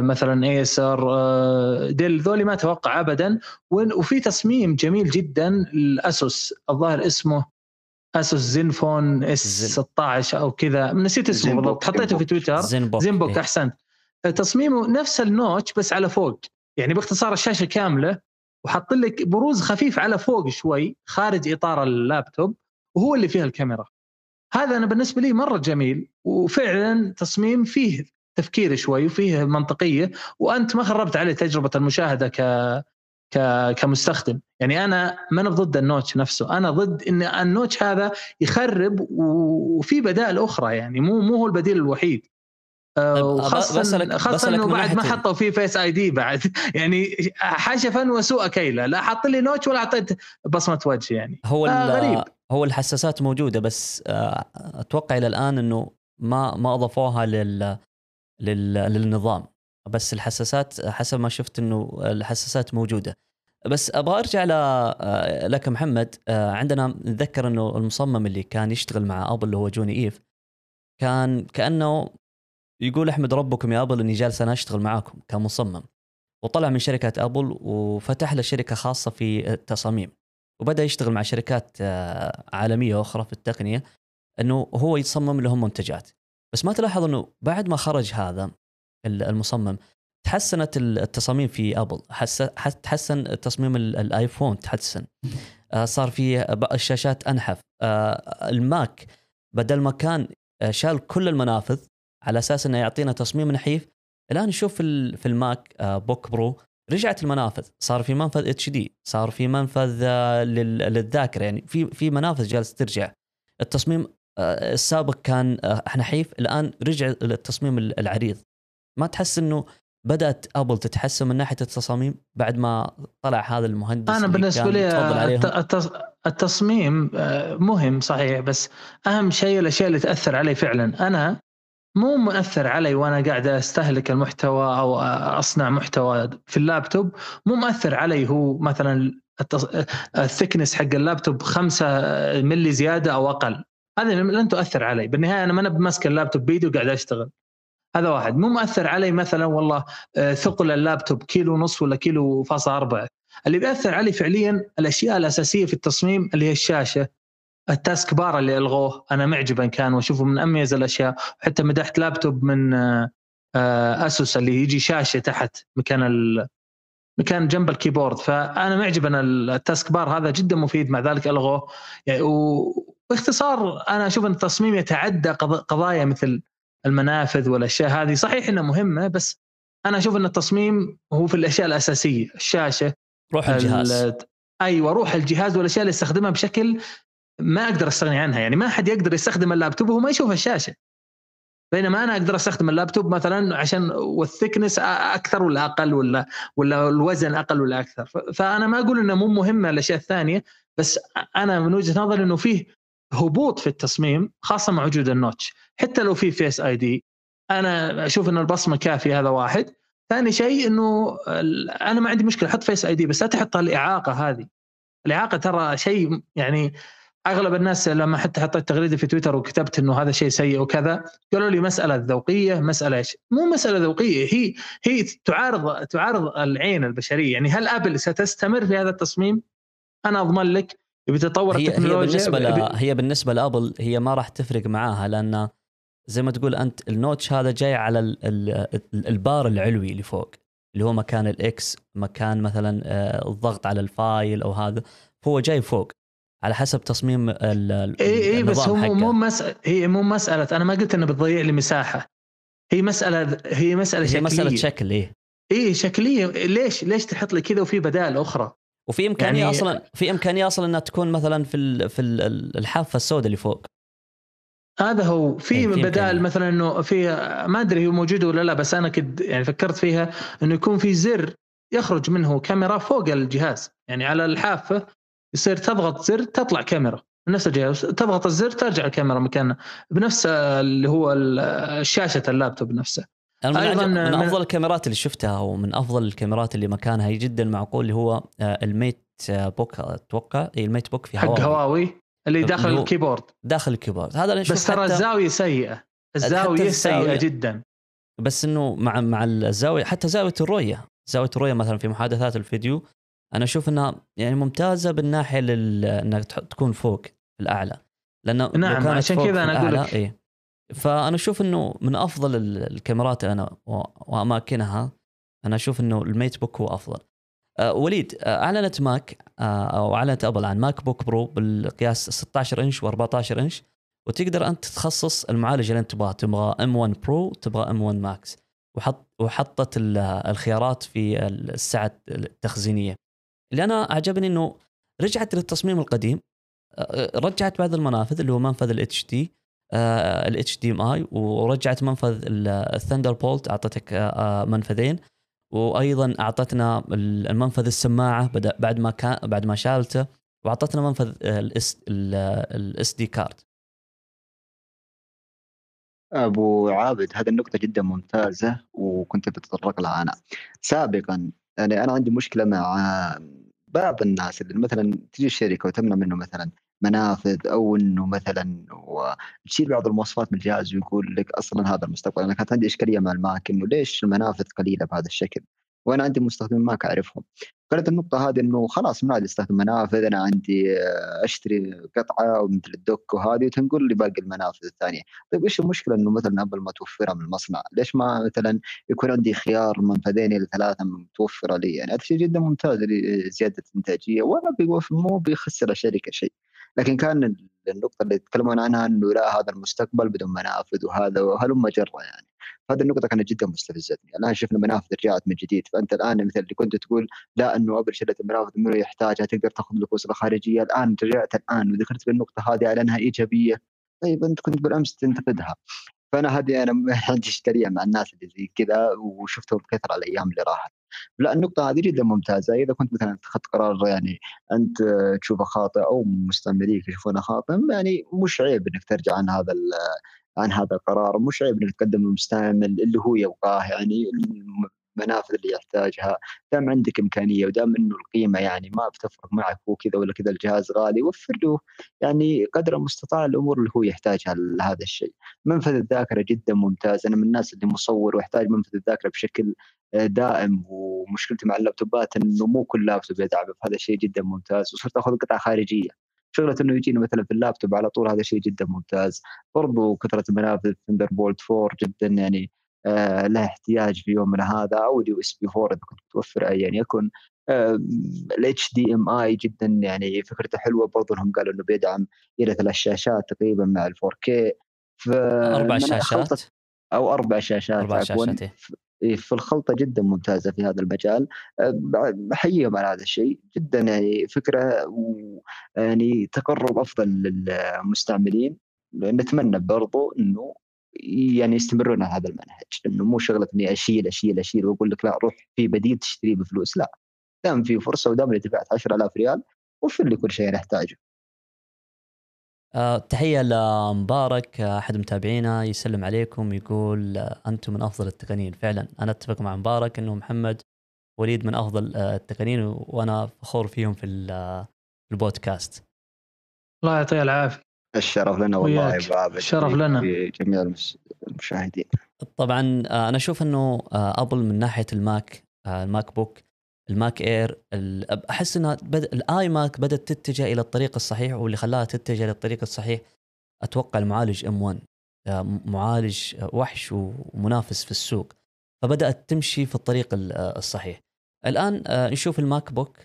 مثلا ايسر آه ديل ذولي ما أتوقع ابدا. وفي تصميم جميل جدا الاسوس الظاهر اسمه أسوس زينفون إس زين. 16 أو كذا. نسيت اسمه بالضبط. حطيته في. تويتر. زينبوك زينبوك إيه. أحسنت. تصميمه نفس ال notch بس على فوق. يعني باختصار الشاشة كاملة. وحط لك بروز خفيف على فوق شوي خارج إطار اللابتوب. وهو اللي فيها الكاميرا. هذا أنا بالنسبة لي مرة جميل. وفعلا تصميم فيه تفكير شوي وفيه منطقية وأنت ما خربت عليه تجربة المشاهدة ك ك كمستخدم. يعني أنا ما أنا ضد ال notch نفسه أنا ضد إن ال notch هذا يخرب وفي بدائل أخرى يعني مو مو هو البديل الوحيد. آه، طيب، وخاصة بسألك- خاصة بسألك إنه بعد ما حطوا فيه Face ID بعد. يعني حشفا وسوء كيلة لا حط لي notch ولا أعطيت بصمة وجه يعني. هو آه، غريب. هو الحساسات موجودة بس آه، أتوقع إلى الآن إنه ما ما أضافوها لل للنظام. بس الحساسات حسب ما شفت إنه الحساسات موجودة. بس أبغى أرجع ل لك محمد. عندنا نتذكر إنه المصمم اللي كان يشتغل مع ابل اللي هو جوني إيف كان كأنه يقول أحمد ربكم يا ابل إني جالس أنا أشتغل معاكم كمصمم. وطلع من شركة ابل وفتح له شركة خاصة في التصاميم. وبدأ يشتغل مع شركات عالمية أخرى في التقنية إنه هو يصمم لهم منتجات. بس ما تلاحظ إنه بعد ما خرج هذا ال- المصمم تحسنت ال- التصاميم في ابل حس- حس- تحسن تصميم ال- الايفون تحسن. آه، صار في الشاشات أنحف. آه، الماك بدل ما كان آه، شال كل المنافذ على أساس إنه يعطينا تصميم نحيف الآن نشوف في ال- في الماك بوك برو رجعت المنافذ. صار في منفذ HD صار في منفذ لل- للذاكرة. يعني في في منافذ جالس ترجع. التصميم السابق كان آه، نحيف الآن رجع للتصميم ال- العريض. ما تحس إنه بدأت أبل تتحسن من ناحية التصاميم بعد ما طلع هذا المهندس أنا كان لي التص- التصميم آه، مهم صحيح بس أهم شيء الأشياء اللي تأثر علي فعلا. أنا مو مؤثر علي وأنا قاعد أستهلك المحتوى أو أصنع محتوى في اللابتوب. مو مؤثر علي هو مثلا ال thickness حق اللابتوب 5 ملي زيادة أو أقل. هذه لن تؤثر علي. بالنهاية أنا ما أنا بمسك اللابتوب بيدي وقاعد أشتغل. هذا واحد. مو مؤثر علي مثلا والله آه، ثقل اللابتوب كيلو ونص ولا كيلو فاصل أربعة. اللي بيأثر علي فعليا الأشياء الأساسية في التصميم اللي هي الشاشة. ال task bar اللي ألغوه. أنا معجبا كان وأشوفه من أميز الأشياء. حتى مدحت لابتوب من آه، آه، Asus اللي يجي شاشة تحت مكان ال مكان جنب الكيبورد. فأنا معجب أن ال task bar هذا جدا مفيد. مع ذلك ألغوه. يعني وباختصار أنا أشوف أن التصميم يتعدى قض- قضايا مثل المنافذ والأشياء هذه. صحيح إنها مهمة بس أنا أشوف أن التصميم هو في الأشياء الأساسية. الشاشة روح الجهاز. ال- أيوه روح الجهاز والأشياء اللي أستخدمها بشكل ما أقدر أستغني عنها. يعني ما حد يقدر يستخدم اللابتوب وهو ما يشوف الشاشة. بينما أنا أقدر أستخدم اللابتوب مثلا عشان وال thickness أكثر ولا أقل ولا ولا الوزن أقل ولا أكثر. فأنا ما أقول إنه مو مهمة الأشياء الثانية بس أنا من وجهة نظري إنه فيه هبوط في التصميم خاصة مع وجود ال notch حتى لو في Face ID أنا أشوف إن البصمة كافية هذا واحد ثاني شيء إنه أنا ما عندي مشكلة حط Face ID بس لا تحط الاعاقه هذه الإعاقة ترى شيء يعني أغلب الناس لما حتى حطيت تغريدة في تويتر وكتبت إنه هذا شيء سيء وكذا قالوا لي مسألة ذوقية مسألة إيش؟ مو مسألة ذوقية هي هي تعارض تعارض العين البشرية يعني هل أبل ستستمر في هذا التصميم؟ أنا أضمن لك بتطور هي التكنولوجيا هي بالنسبة ب- ل... هي بالنسبة لأبل هي ما راح تفرق معاها لأن زي ما تقول أنت ال notch هذا جاي على ال... ال... ال- البار العلوي اللي فوق اللي هو مكان ال X مكان مثلا آه، الضغط على ال file أو هذا فهو جاي فوق على حسب تصميم ال... اي إي بس هو مو. مسألة هي مو مسألة أنا ما قلت إنه بتضيع لي مساحة هي مسألة هي مسألة هي شكلية. مساله شكل إيه إي شكلية. ليش؟ ليش تحط لي كذا وفي بدائل أخرى؟ وفي إمكانية يعني- أصلا في إمكانية أصلا إنها تكون مثلا في ال... في ال- الحافة السوداء اللي فوق. هذا هو. في في بدائل. مثلا إنه في ما أدري هو موجود ولا لا بس أنا كنت يعني فكرت فيها إنه يكون في زر يخرج منه كاميرا فوق الجهاز. يعني على الحافة يصير تضغط زر تطلع كاميرا. نفس الجهاز تضغط الزر ترجع الكاميرا مكانها. بنفس اللي هو شاشة اللابتوب نفسه أنا من, أيضاً من أفضل الكاميرات اللي شفتها ومن أفضل الكاميرات اللي مكانها. جدا معقول اللي هو آه، ال Mate آه، Book أتوقع. إي ال MateBook في حق هواوي. هواوي اللي داخل ال keyboard. داخل ال keyboard. هذا بس ترى الزاوية سيئة. الزاوية سيئة جدا. بس إنه مع مع الزاوية حتى زاوية الرؤية. زاوية الرؤية مثلا في محادثات الفيديو أنا أشوف إنها يعني ممتازة بالناحية لل... انك تكون فوق في الأعلى. لأنه نعم، عشان كذا أقول الأعلى، لك. إيه. فأنا أشوف إنه من أفضل ال- الكاميرات أنا وأماكنها. أنا أشوف إنه ال MateBook هو أفضل. آه وليد آه أعلنت Mac آه أو أعلنت أبل عن MacBook Pro بالقياس 16 إنش و14 إنش وتقدر أنت تخصص المعالج اللي أنت تبغاه. تبغى M1 Pro تبغى M1 Max. وحط وحطت ال- الخيارات في السعة التخزينية. اللي أنا أعجبني إنه رجعت للتصميم القديم. آه، رجعت بعض المنافذ اللي هو منفذ الاتش دي الاتش دي ام اي ورجعت منفذ ال Thunderbolt أعطتك آه، آه، منفذين. وأيضا أعطتنا ال- المنفذ السماعة بعد ما كان بعد ما شالته وأعطتنا منفذ ال SD card أبو عابد هذه النقطة جدا ممتازة وكنت بتطرق لها أنا. سابقا يعني أنا عندي مشكلة مع بعض الناس اللي مثلا تجي الشركة وتمنع منه مثلا منافذ أو إنه مثلا تشيل بعض المواصفات من الجهاز ويقول لك أصلا هذا المستقبل أنا كانت عندي إشكالية مع ال Mac إنه ليش المنافذ قليلة بهذا الشكل وأنا عندي مستخدمين ماك أعرفهم كانت النقطة هذه إنه خلاص ما عاد استخدم منافذ أنا عندي أشتري قطعة مثل الدوك وهذه وتنقل لي باقي المنافذ الثانية، طيب إيش المشكلة إنه مثلا أبل ما توفرها من المصنع؟ ليش ما مثلا يكون عندي خيار منفذين إلى ثلاثة متوفرة لي؟ يعني هذا شيء جدا ممتاز لزيادة الانتاجية ولا مو بيخسر الشركة شيء. لكن كان النقطة اللي يتكلمون عنها إنه لا هذا المستقبل بدون منافذ وهذا وهلم جرة يعني. هذه النقطة كانت جدا مستفزتني، الآن شفنا منافذ رجعت من جديد، فأنت الآن مثل اللي كنت تقول لا إنه أبل شلت المنافذ منه يحتاجها تقدر تأخذ الفلوس الخارجية. الآن رجعت الآن وذكرت بالنقطة هذه على إنها إيجابية. طيب أنت كنت بالامس تنتقدها. فأنا هذه أنا عندي إشكالية مع الناس اللي زي كذا وشفتهم بكثره الأيام اللي راحت. لا النقطة هذه جدا ممتازة. إذا كنت مثلا اتخذت قرار يعني أنت تشوفه خاطئ أو مستعمريك يشوفونه خاطئ يعني مش عيب إنك ترجع عن هذا عن هذا القرار. مش عيب إنك تقدم للمستعمل اللي هو يبغاه يعني المنافذ اللي يحتاجها. دام عندك إمكانية ودام إنه القيمة يعني ما بتفرق معك هو كذا ولا كذا الجهاز غالي وفر له. يعني قدر المستطاع الأمور اللي هو يحتاجها لهذا الشيء. منفذ الذاكرة جدا ممتاز. أنا من الناس اللي مصور واحتاج منفذ الذاكرة بشكل آه، دائم. ومشكلتي مع اللابتوبات إنه مو كل لابتوب يدعمه فهذا الشيء جدا ممتاز. وصرت آخذ قطع خارجية. شغلة إنه يجيني مثلا في اللابتوب على طول هذا شيء جدا ممتاز. برضو كثرة منافذ Thunderbolt 4 جدا يعني له احتياج في يومنا هذا أو ال USB 4 إذا كنت متوفر ايا يكن. ال HDMI جدا يعني فكرته حلوة برضو إنهم قالوا إنه بيدعم إلى ثلاث شاشات تقريبا مع ال 4K ف أربع من شاشات؟ أو أربع شاشات أربع. شاشات إيه. إيه، في الخلطة جدا ممتازة في هذا المجال. بحييهم على هذا الشيء. جدا يعني فكرة ويعني تقرب أفضل للمستعملين. نتمنى برضو إنه يعني يستمرون على هذا المنهج إنه مو شغلة إني أشيل أشيل أشيل وأقول لك لا روح في بديل تشتريه بفلوس لا. دام في فرصة ودام اللي دفعت 10000 ريال وفر لي كل شيء أنا أحتاجه. آه، تحية لمبارك أحد متابعينا يسلم عليكم يقول آه، أنتم من أفضل التقنيين. فعلا أنا أتفق مع مبارك إنه محمد وليد من أفضل آه، التقنيين وأنا فخور فيهم في ال- في البودكاست. الله يعطيه العافية. الشرف لنا والله وياك. يا ابو عابد الشرف لنا. جميع المشاهدين طبعا آه، أنا أشوف إنه آه، أبل من ناحية ال Mac آه، ال MacBook ال Mac Air ال- أحس إنها بد... ال iMac بدأت تتجه إلى الطريق الصحيح واللي خلاها تتجه للطريق الصحيح أتوقع المعالج M1 آه، م- معالج وحش ومنافس في السوق فبدأت تمشي في الطريق ال- الصحيح الآن نشوف ال MacBook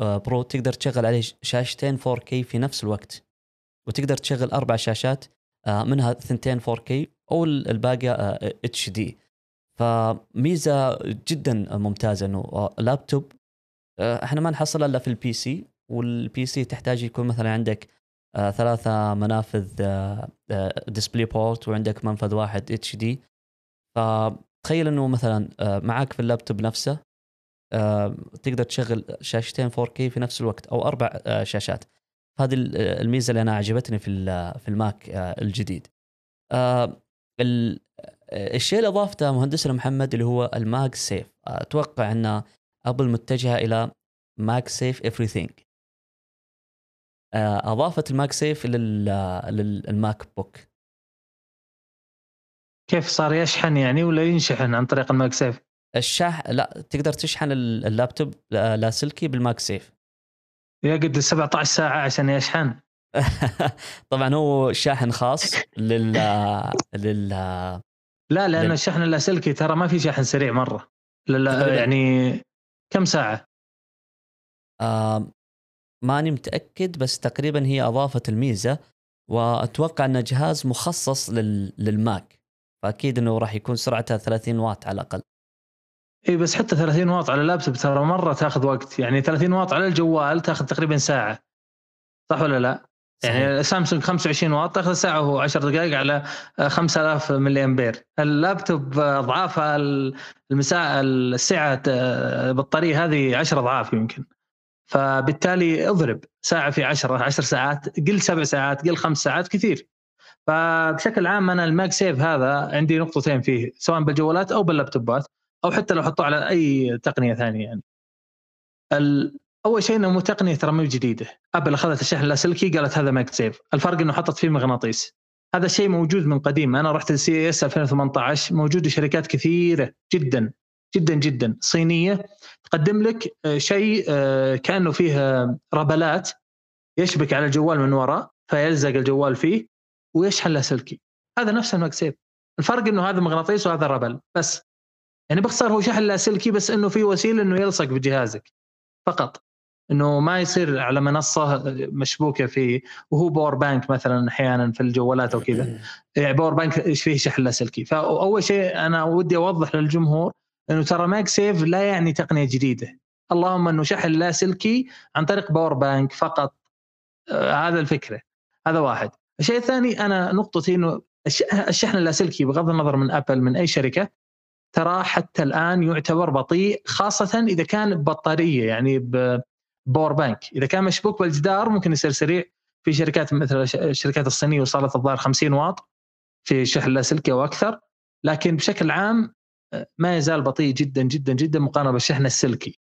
Pro تقدر تشغل عليه شاشتين 4K في نفس الوقت وتقدر تشغل أربع شاشات آه، منها ثنتين 4K أو ال- الباقيه HD فميزة جدا ممتازة إنه آه، لابتوب آه، إحنا ما نحصل إلا في ال PC وال PC تحتاج يكون مثلا عندك آه، ثلاثة منافذ DisplayPort وعندك منفذ واحد HD فتخيل إنه مثلا آه، معك في اللابتوب نفسه آه، تقدر تشغل شاشتين 4K في نفس الوقت أو أربع آه، شاشات. هذه ال- الميزة اللي أنا عجبتني في في ال Mac آه، الجديد. آه، آه، الشيء اللي أضافته مهندسنا محمد اللي هو ال MagSafe. أتوقع أن أبل متجهة إلى MagSafe everything. أضافت ال MagSafe لل- لل MacBook. كيف صار يشحن يعني ولا ينشحن عن طريق ال MagSafe؟ الشاح لا تقدر تشحن ال- اللابتوب لا- لاسلكي بال MagSafe. يقعد 17 ساعة عشان يشحن طبعا هو شاحن خاص لل لل لا لأن لل- الشحن اللاسلكي ترى ما في شحن سريع مرة لا لا تقريباً. يعني كم ساعة؟ آه ماني متأكد بس تقريبا هي أضافت الميزة وأتوقع انه جهاز مخصص لل... لل Mac فأكيد إنه راح يكون سرعته 30 واط على الأقل اي بس حتى 30 واط على اللابتوب ترى مرة تاخذ وقت. يعني 30 واط على الجوال تاخذ تقريبا ساعة. صح ولا لا؟ يعني سامسونج 25 واط تاخذ ساعة وهو 10 دقائق على آه، 5000 ملي أمبير. اللابتوب آه، اضعاف المساحة السعة آه، البطارية هذه 10 أضعاف يمكن. فبالتالي اضرب. ساعة في 10 10 ساعات قل سبع ساعات قل خمس ساعات كثير. فبشكل عام أنا ال MagSafe هذا عندي نقطتين فيه سواء بالجوالات أو باللابتوبات. أو حتى لو حطوه على أي تقنية ثانية يعني. أول شيء إنه مو تقنية ترى مو جديدة، أبل أخذت الشحن اللاسلكي قالت هذا MagSafe، الفرق إنه حطت فيه مغناطيس. هذا الشيء موجود من قديم، أنا رحت ال CES 2018 موجود لشركات كثيرة جدا جدا جدا صينية تقدم لك آه، شيء آه، كأنه فيه ربلات يشبك على الجوال من وراء فيلزق الجوال فيه ويشحن لاسلكي. هذا نفس ال MagSafe. الفرق إنه هذا مغناطيس وهذا ربل بس يعني باختصار هو شحن لاسلكي بس إنه في وسيلة إنه يلصق بجهازك فقط. إنه ما يصير على منصة مشبوكة فيه وهو power bank مثلا أحيانا في الجوالات أو كذا. يعني power bank إيش فيه شحن لاسلكي فأول شيء أنا ودي أوضح للجمهور إنه ترى MagSafe لا يعني تقنية جديدة. اللهم إنه شحن لاسلكي عن طريق power bank فقط. آه هذا الفكرة. هذا واحد. الشيء الثاني أنا نقطتي إنه الش- الشحن اللاسلكي بغض النظر من أبل من أي شركة ترى حتى الآن يعتبر بطيء خاصة إذا كان ببطاريه يعني ب- power bank إذا كان مشبوك بالجدار ممكن يصير سريع في شركات مثل الش- الشركات الصينية وصلت الظاهر 50 واط في شحن لاسلكي وأكثر لكن بشكل عام آه، ما يزال بطيء جدا جدا جدا مقارنة بالشحن السلكي.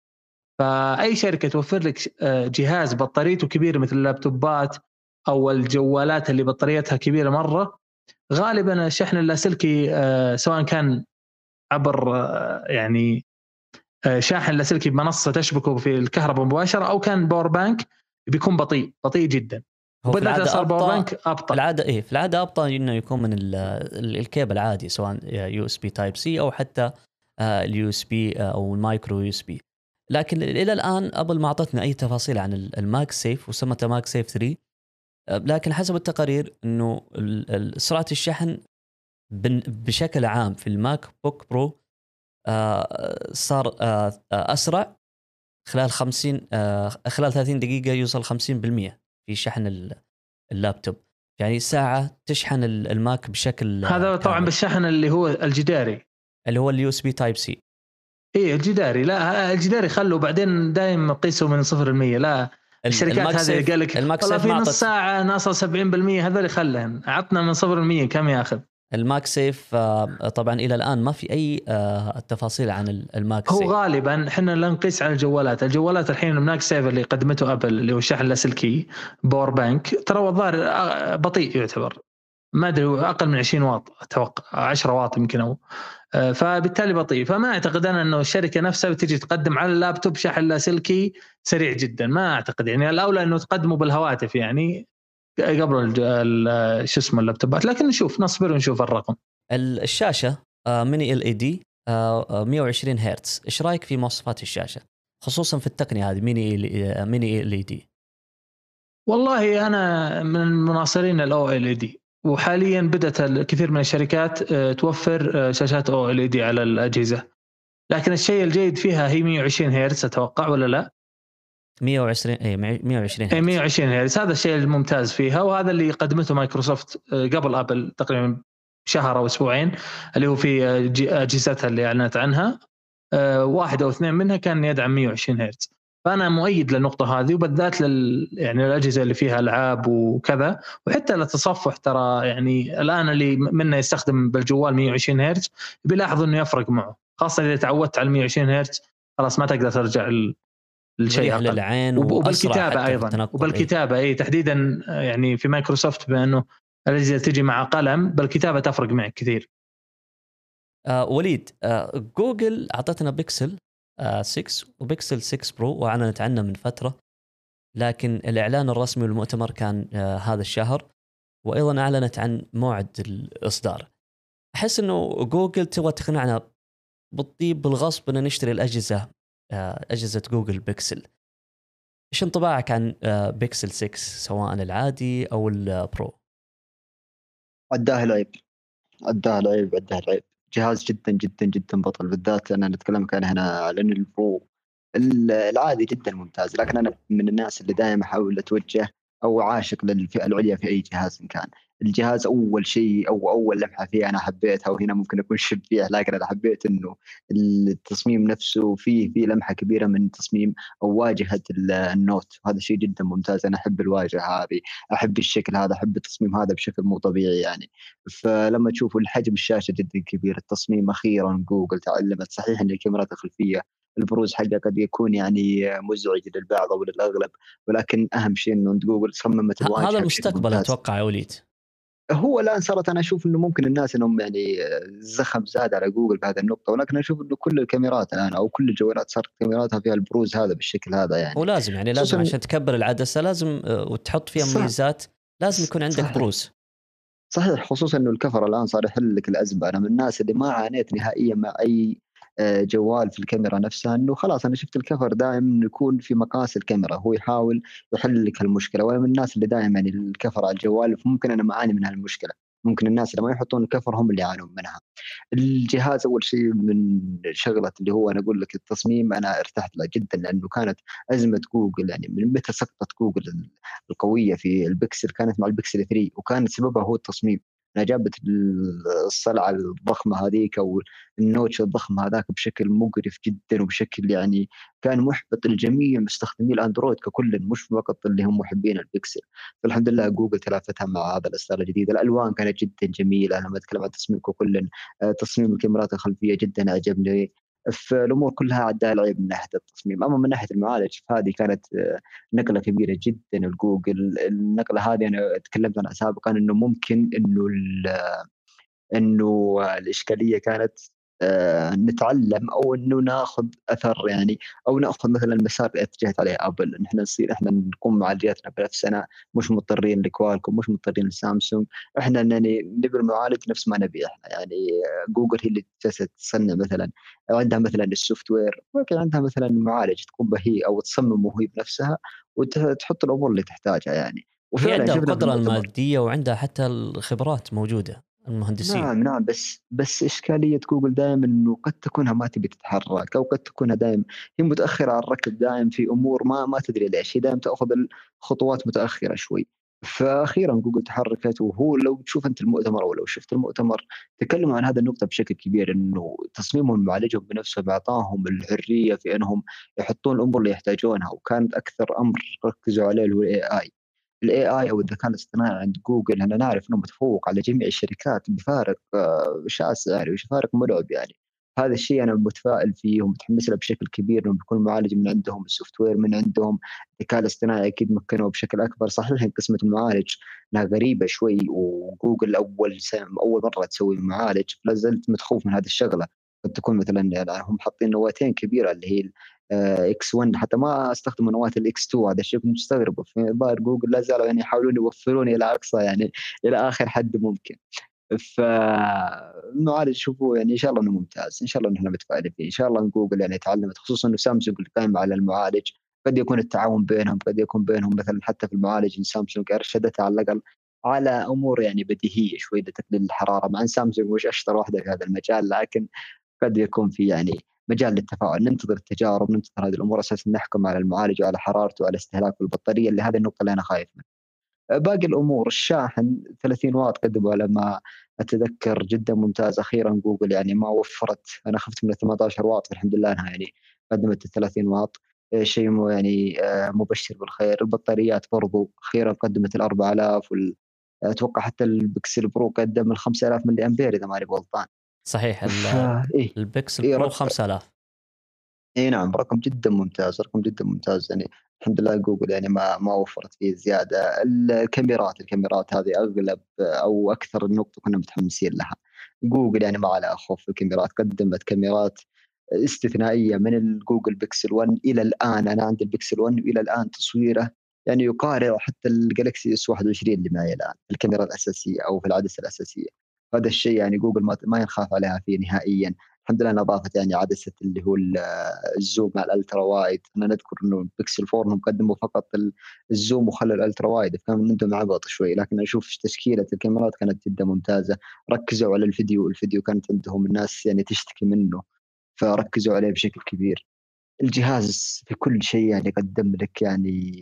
فأي شركة توفر لك آه، جهاز بطاريته كبيرة مثل اللابتوبات أو الجوالات اللي بطاريتها كبيرة مرة غالبا الشحن اللاسلكي آه، سواء كان عبر آه، يعني آه، شاحن لاسلكي بمنصه تشبكه في الكهرباء مباشرة أو كان power bank بيكون بطيء بطيء جدا. العادة صار power أبطأ بانك في أبطأ. العادة إيه في العادة أبطأ إنه يكون من ال- ال- الكيبل عادي سواء USB Type-C أو حتى ال USB أو ال micro USB. لكن إلى الآن أبل ما أعطتنا أي تفاصيل عن ال- ال MagSafe وسمته MagSafe 3 آه، لكن حسب التقارير إنه سرعة الشحن بشكل عام في ال MacBook Pro آه، صار آه، آه، أسرع خلال 50 آه، خلال 30 دقيقة يوصل 50% في شحن ال- اللابتوب. يعني ساعة تشحن ال- ال Mac بشكل هذا طبعا كامل. بالشحن اللي هو الجداري. اللي هو ال USB Type-C اي الجداري. لا الجداري خلوا بعدين دائما قيسوا من 0% لا الشركات هذه قال لك والله في نص ساعة ناصل 70% هذول خلهم عطنا من 0% كم ياخذ؟ ال MagSafe آه، طبعا إلى الآن ما في أي آه، تفاصيل عن ال- ال Mag هو Safe. غالبا إحنا لا نقيس على الجوالات، الجوالات الحين ال MagSafe اللي قدمته أبل اللي هو الشحن اللاسلكي power bank ترى هو الظاهر آه، بطيء يعتبر. ما أدري هو أقل من 20 واط أتوقع 10 واط يمكن أو. فبالتالي بطيء. فما أعتقد أنا إنه الشركة نفسها بتجي تقدم على اللابتوب شحن لاسلكي سريع جدا. ما أعتقد. يعني الأولى إنه تقدمه بالهواتف يعني. قبل شو اسمه اللابتوبات. لكن نشوف نصبر ونشوف الرقم. ال- الشاشة آه، mini LED 120 هرتز. إيش رأيك في مواصفات الشاشة؟ خصوصا في التقنية هذه mini mini LED. والله أنا من مناصرين ال OLED. وحاليا بدأت الكثير من الشركات آه، توفر آه، شاشات OLED على الأجهزة. لكن الشيء الجيد فيها هي 120 هرتز أتوقع ولا لا؟ 120 اي 120 هي هرتز. 120 هرتز. هذا الشيء الممتاز فيها وهذا اللي قدمته مايكروسوفت آه، قبل آبل تقريبا شهر أو أسبوعين اللي هو في آه، جي- أجهزتها اللي أعلنت عنها. آه، واحد أو اثنين منها كان يدعم 120 هرتز. فأنا مؤيد للنقطة هذه وبالذات لل يعني الاجهزه اللي فيها ألعاب وكذا وحتى للتصفح ترى يعني الآن اللي منا يستخدم بالجوال 120 هرتز بيلاحظ إنه يفرق معه. خاصة إذا تعودت على 120 هرتز خلاص ما تقدر ترجع أقل. للعين وبالكتابة أيضا. وبالكتابة اي تحديدا يعني في مايكروسوفت بأنه الأجهزة تجي مع قلم بالكتابة تفرق معك كثير. آه وليد آه جوجل أعطتنا بيكسل آه 6 وبيكسل 6 Pro واعلنت عنه من فترة. لكن الإعلان الرسمي والمؤتمر كان آه هذا الشهر. وأيضا أعلنت عن موعد الإصدار. أحس إنه جوجل تبغى تقنعنا بالطيب بالغصب ان نشتري الأجهزة أجهزة جوجل بيكسل. إيش انطباعك عن آه بيكسل 6 سواء العادي أو ال Pro اداه العيب اداه العيب اداه العيب جهاز جدا جدا جدا بطل. بالذات أنا نتكلم كان هنا إن ال Pro ال- العادي جدا ممتاز. لكن أنا من الناس اللي دائما أحاول أتوجه أو عاشق للفئة العليا في أي جهاز إن كان. الجهاز أول شيء أو أول لمحة فيه أنا حبيتها وهنا ممكن أكون شبيح لكن أنا حبيت إنه التصميم نفسه فيه فيه لمحة كبيرة من تصميم أو واجهة ال- النوت. هذا شيء جدا ممتاز أنا أحب الواجهة هذه أحب الشكل هذا أحب التصميم هذا بشكل مو طبيعي يعني. فلما تشوفوا الحجم الشاشة جدا كبير التصميم أخيرا جوجل تعلمت صحيح إن الكاميرات الخلفية البروز حقها قد يكون يعني مزعج للبعض أو للاغلب ولكن أهم شيء إنه جوجل صممت الواجهه هذا المستقبل. أتوقع يا وليد. هو الآن صارت أنا أشوف إنه ممكن الناس إنهم يعني الزخم زاد على جوجل بهذه النقطة ولكن أشوف إنه كل الكاميرات الآن أو كل الجوالات صارت كاميراتها فيها البروز هذا بالشكل هذا يعني ولازم يعني لازم عشان تكبر العدسة لازم آه، وتحط فيها. مميزات لازم يكون عندك صحيح. بروز صحيح خصوصا إنه الكفر الآن صار يحل لك الأزمة أنا من الناس اللي ما عانيت نهائيا مع أي جوال في الكاميرا نفسها إنه خلاص أنا شفت الكفر دائما يكون في مقاس الكاميرا هو يحاول يحل لك المشكلة وأنا من الناس اللي دائما الكفر على الجوال فممكن أنا ما أعاني من هالمشكلة. ممكن الناس اللي ما يحطون الكفر هم اللي يعانون منها. الجهاز أول شيء من شغلة اللي هو أنا أقول لك التصميم أنا ارتحت له جدا لأنه كانت أزمة جوجل يعني من متى سقطت جوجل القوية في البكسل كانت مع البكسل 3 وكان سببها هو التصميم. جابت الصلعة الضخمة هذيك أو ال notch الضخم هذاك بشكل مقرف جدا وبشكل يعني كان محبط لجميع مستخدمي الأندرويد ككل مش فقط اللي هم محبين البكسل فالحمد لله جوجل تلافتها مع هذا الإصدار الجديد. الألوان كانت جدا جميلة لما أتكلم عن تصميم ككل. آه، تصميم الكاميرات الخلفية جدا عجبني فالأمور كلها عداها العيب من ناحية التصميم. أما من ناحية المعالج فهذه كانت آه، نقلة كبيرة جدا لجوجل. النقلة هذه أنا تكلمت عنها سابقا إنه ممكن إنه ال- إنه الإشكالية كانت آه، نتعلم أو إنه ناخذ أثر يعني أو نأخذ مثلا المسار اللي اتجهت عليه أبل إن إحنا نصير إحنا نقوم معالجاتنا بنفسنا مش مضطرين لكوالكوم مش مضطرين لسامسونج إحنا يعني نبي المعالج نفس ما نبي إحنا يعني آه، جوجل هي اللي تصنع مثلا أو عندها مثلا ال software ممكن عندها مثلا معالج تقوم به هي أو تصممه هي بنفسها وتحط الأمور اللي تحتاجها يعني هي وفعلا عندها القدرة. المادية وعندها حتى الخبرات موجودة المهندسين. نعم نعم بس بس إشكالية جوجل دائما إنه قد تكونها ما تبي تتحرك أو قد تكونها دائما هي متأخرة على الركب دائما في أمور ما ما تدري ليش هي دائما تأخذ الخطوات متأخرة شوي. فاخيرا جوجل تحركت وهو لو تشوف أنت المؤتمر أو لو شفت المؤتمر تكلموا عن هذا النقطة بشكل كبير إنه تصميمهم معالجهم بنفسهم اعطاهم الحرية في إنهم يحطون الأمور اللي يحتاجونها وكانت أكثر أمر ركزوا عليه اللي هو ال AI ال AI أو الذكاء الاصطناعي عند جوجل أنا نعرف انه متفوق على جميع الشركات بفارق آه، شاسع يعني وفارق مرعب يعني. هذا الشيء أنا متفائل فيه ومتحمس له بشكل كبير إنه بيكون المعالج من عندهم ال software من عندهم الذكاء الاصطناعي أكيد مكنوا بشكل أكبر. صحيح قسمة المعالج إنها غريبة شوي وجوجل أول أول مرة تسوي معالج لا زلت متخوف من هذه الشغلة. قد تكون مثلا يعني هم حاطين نواتين كبيرة اللي هي X1 حتى ما استخدموا نواة ال X2 هذا الشيء كنت مستغرب. في ظاهر جوجل لا زالوا يعني يحاولون يوفرون إلى أقصى يعني إلى آخر حد ممكن. فالمعالج شوفوا يعني إن شاء الله إنه ممتاز. إن شاء الله إنه متفائلين فيه. إن شاء الله جوجل يعني تعلمت خصوصا إنه سامسونج القائمه على المعالج قد يكون التعاون بينهم قد يكون بينهم مثلا حتى في المعالج إن سامسونج ارشدتها على الأقل على أمور يعني بديهية شوي لتقليل الحرارة. مع إن سامسونج مش أشطر واحدة في هذا المجال لكن قد يكون في يعني مجال للتفاؤل ننتظر التجارب ننتظر هذه الأمور أساسا نحكم على المعالج وعلى حرارته وعلى استهلاكه البطارية اللي هذه النقطة اللي أنا خايف منها. باقي الأمور الشاحن 30 واط قدموا على ما أتذكر جدا ممتاز. أخيرا جوجل يعني ما وفرت أنا خفت من 18 واط الحمد لله إنها يعني قدمت ال 30 واط شيء يعني آه، مبشر بالخير. البطاريات برضو أخيرا قدمت ال 4000 وال... أتوقع حتى البكسل Pro قدم ال 5000 ملي أمبير إذا ماني غلطان. صحيح إيه؟ البكسل إيه Pro 5000 اي نعم رقم جدا ممتاز رقم جدا ممتاز يعني الحمد لله جوجل يعني ما ما وفرت فيه زيادة. الكاميرات الكاميرات هذه أغلب أو أكثر النقطة كنا متحمسين لها. جوجل يعني ما على خوف الكاميرات قدمت كاميرات استثنائية من الجوجل بيكسل 1 إلى الآن. أنا عندي البيكسل 1 والى الآن تصويره يعني يقارع حتى الجالكسي S21 اللي معي الآن الكاميرا الأساسية أو في العدسة الأساسية. هذا الشيء يعني جوجل ما, ينخاف عليها فيه نهائيا. الحمد لله إنها يعني عدسه اللي هو ال zoom مع ال ultra wide. أنا نذكر إنه البكسل 4 انهم قدموا فقط ال zoom وخلوا ال ultra wide. فكان عندهم عبط شوي. لكن أشوف تشكيلة الكاميرات كانت جدا ممتازة. ركزوا على الفيديو. الفيديو كانت عندهم الناس يعني تشتكي منه. فركزوا عليه بشكل كبير. الجهاز في كل شيء يعني قدم لك يعني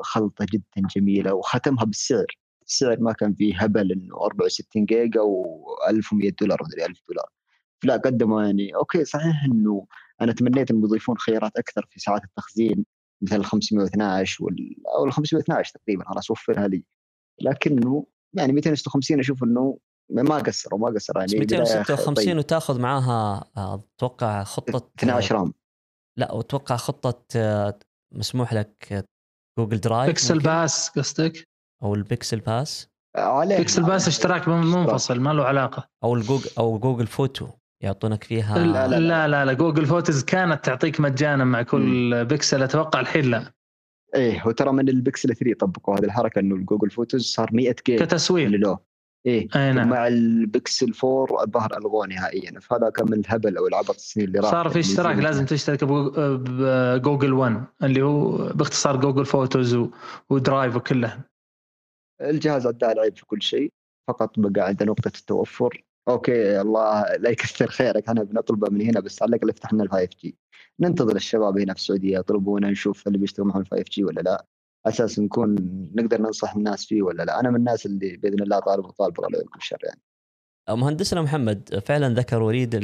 خلطة جدا جميلة وختمها بالسعر. السعر ما كان فيه هبل إنه 64 جيجا و1100 دولار مدري 1000 دولار. لا قدموا يعني. okay صحيح إنه أنا تمنيت انهم يضيفون خيارات أكثر في سعات التخزين مثل ال 512 وال أو ال 512 تقريبا خلاص وفرها لي. لكنه يعني 256 أشوف إنه ما قصروا ما قصروا يعني. 256 طيب. وتاخذ معاها أتوقع خطة 12 RAM لا واتوقع خطة آه، مسموح لك جوجل درايف بيكسل باس قصدك؟ أو البيكسل باس عليه بيكسل باس اشتراك منفصل ما له علاقة. أو الجوجل أو جوجل فوتو يعطونك فيها لا لا لا, لا, لا جوجل فوتوز كانت تعطيك مجانا مع كل م. بيكسل أتوقع الحين لا. إيه وترى من البكسل 3 طبقوا هذه الحركة إنه الجوجل فوتوز صار 100 جيجا. كتسويق. له. إيه. أي نعم. مع البكسل 4 الظهر الغوه نهائيا. فهذا كان من الهبل أو العبط السنين اللي راحت. صار في اشتراك لازم تشترك بجوجل 1 اللي هو باختصار Google Photos و Drive وكلها. الجهاز ادى العيب في كل شيء فقط بقى عنده نقطة التوفر. okay الله لا يكثر خيرك أنا بنطلبه من هنا بس على الاقل افتح لنا ال 5G ننتظر الشباب هنا في السعودية يطلبونا نشوف اللي بيشتغل معهم 5G ولا لا. أساس نكون نقدر ننصح الناس فيه ولا لا. أنا من الناس اللي بإذن الله طالب وطالب الله يكون شر يعني. مهندسنا محمد فعلا ذكر وليد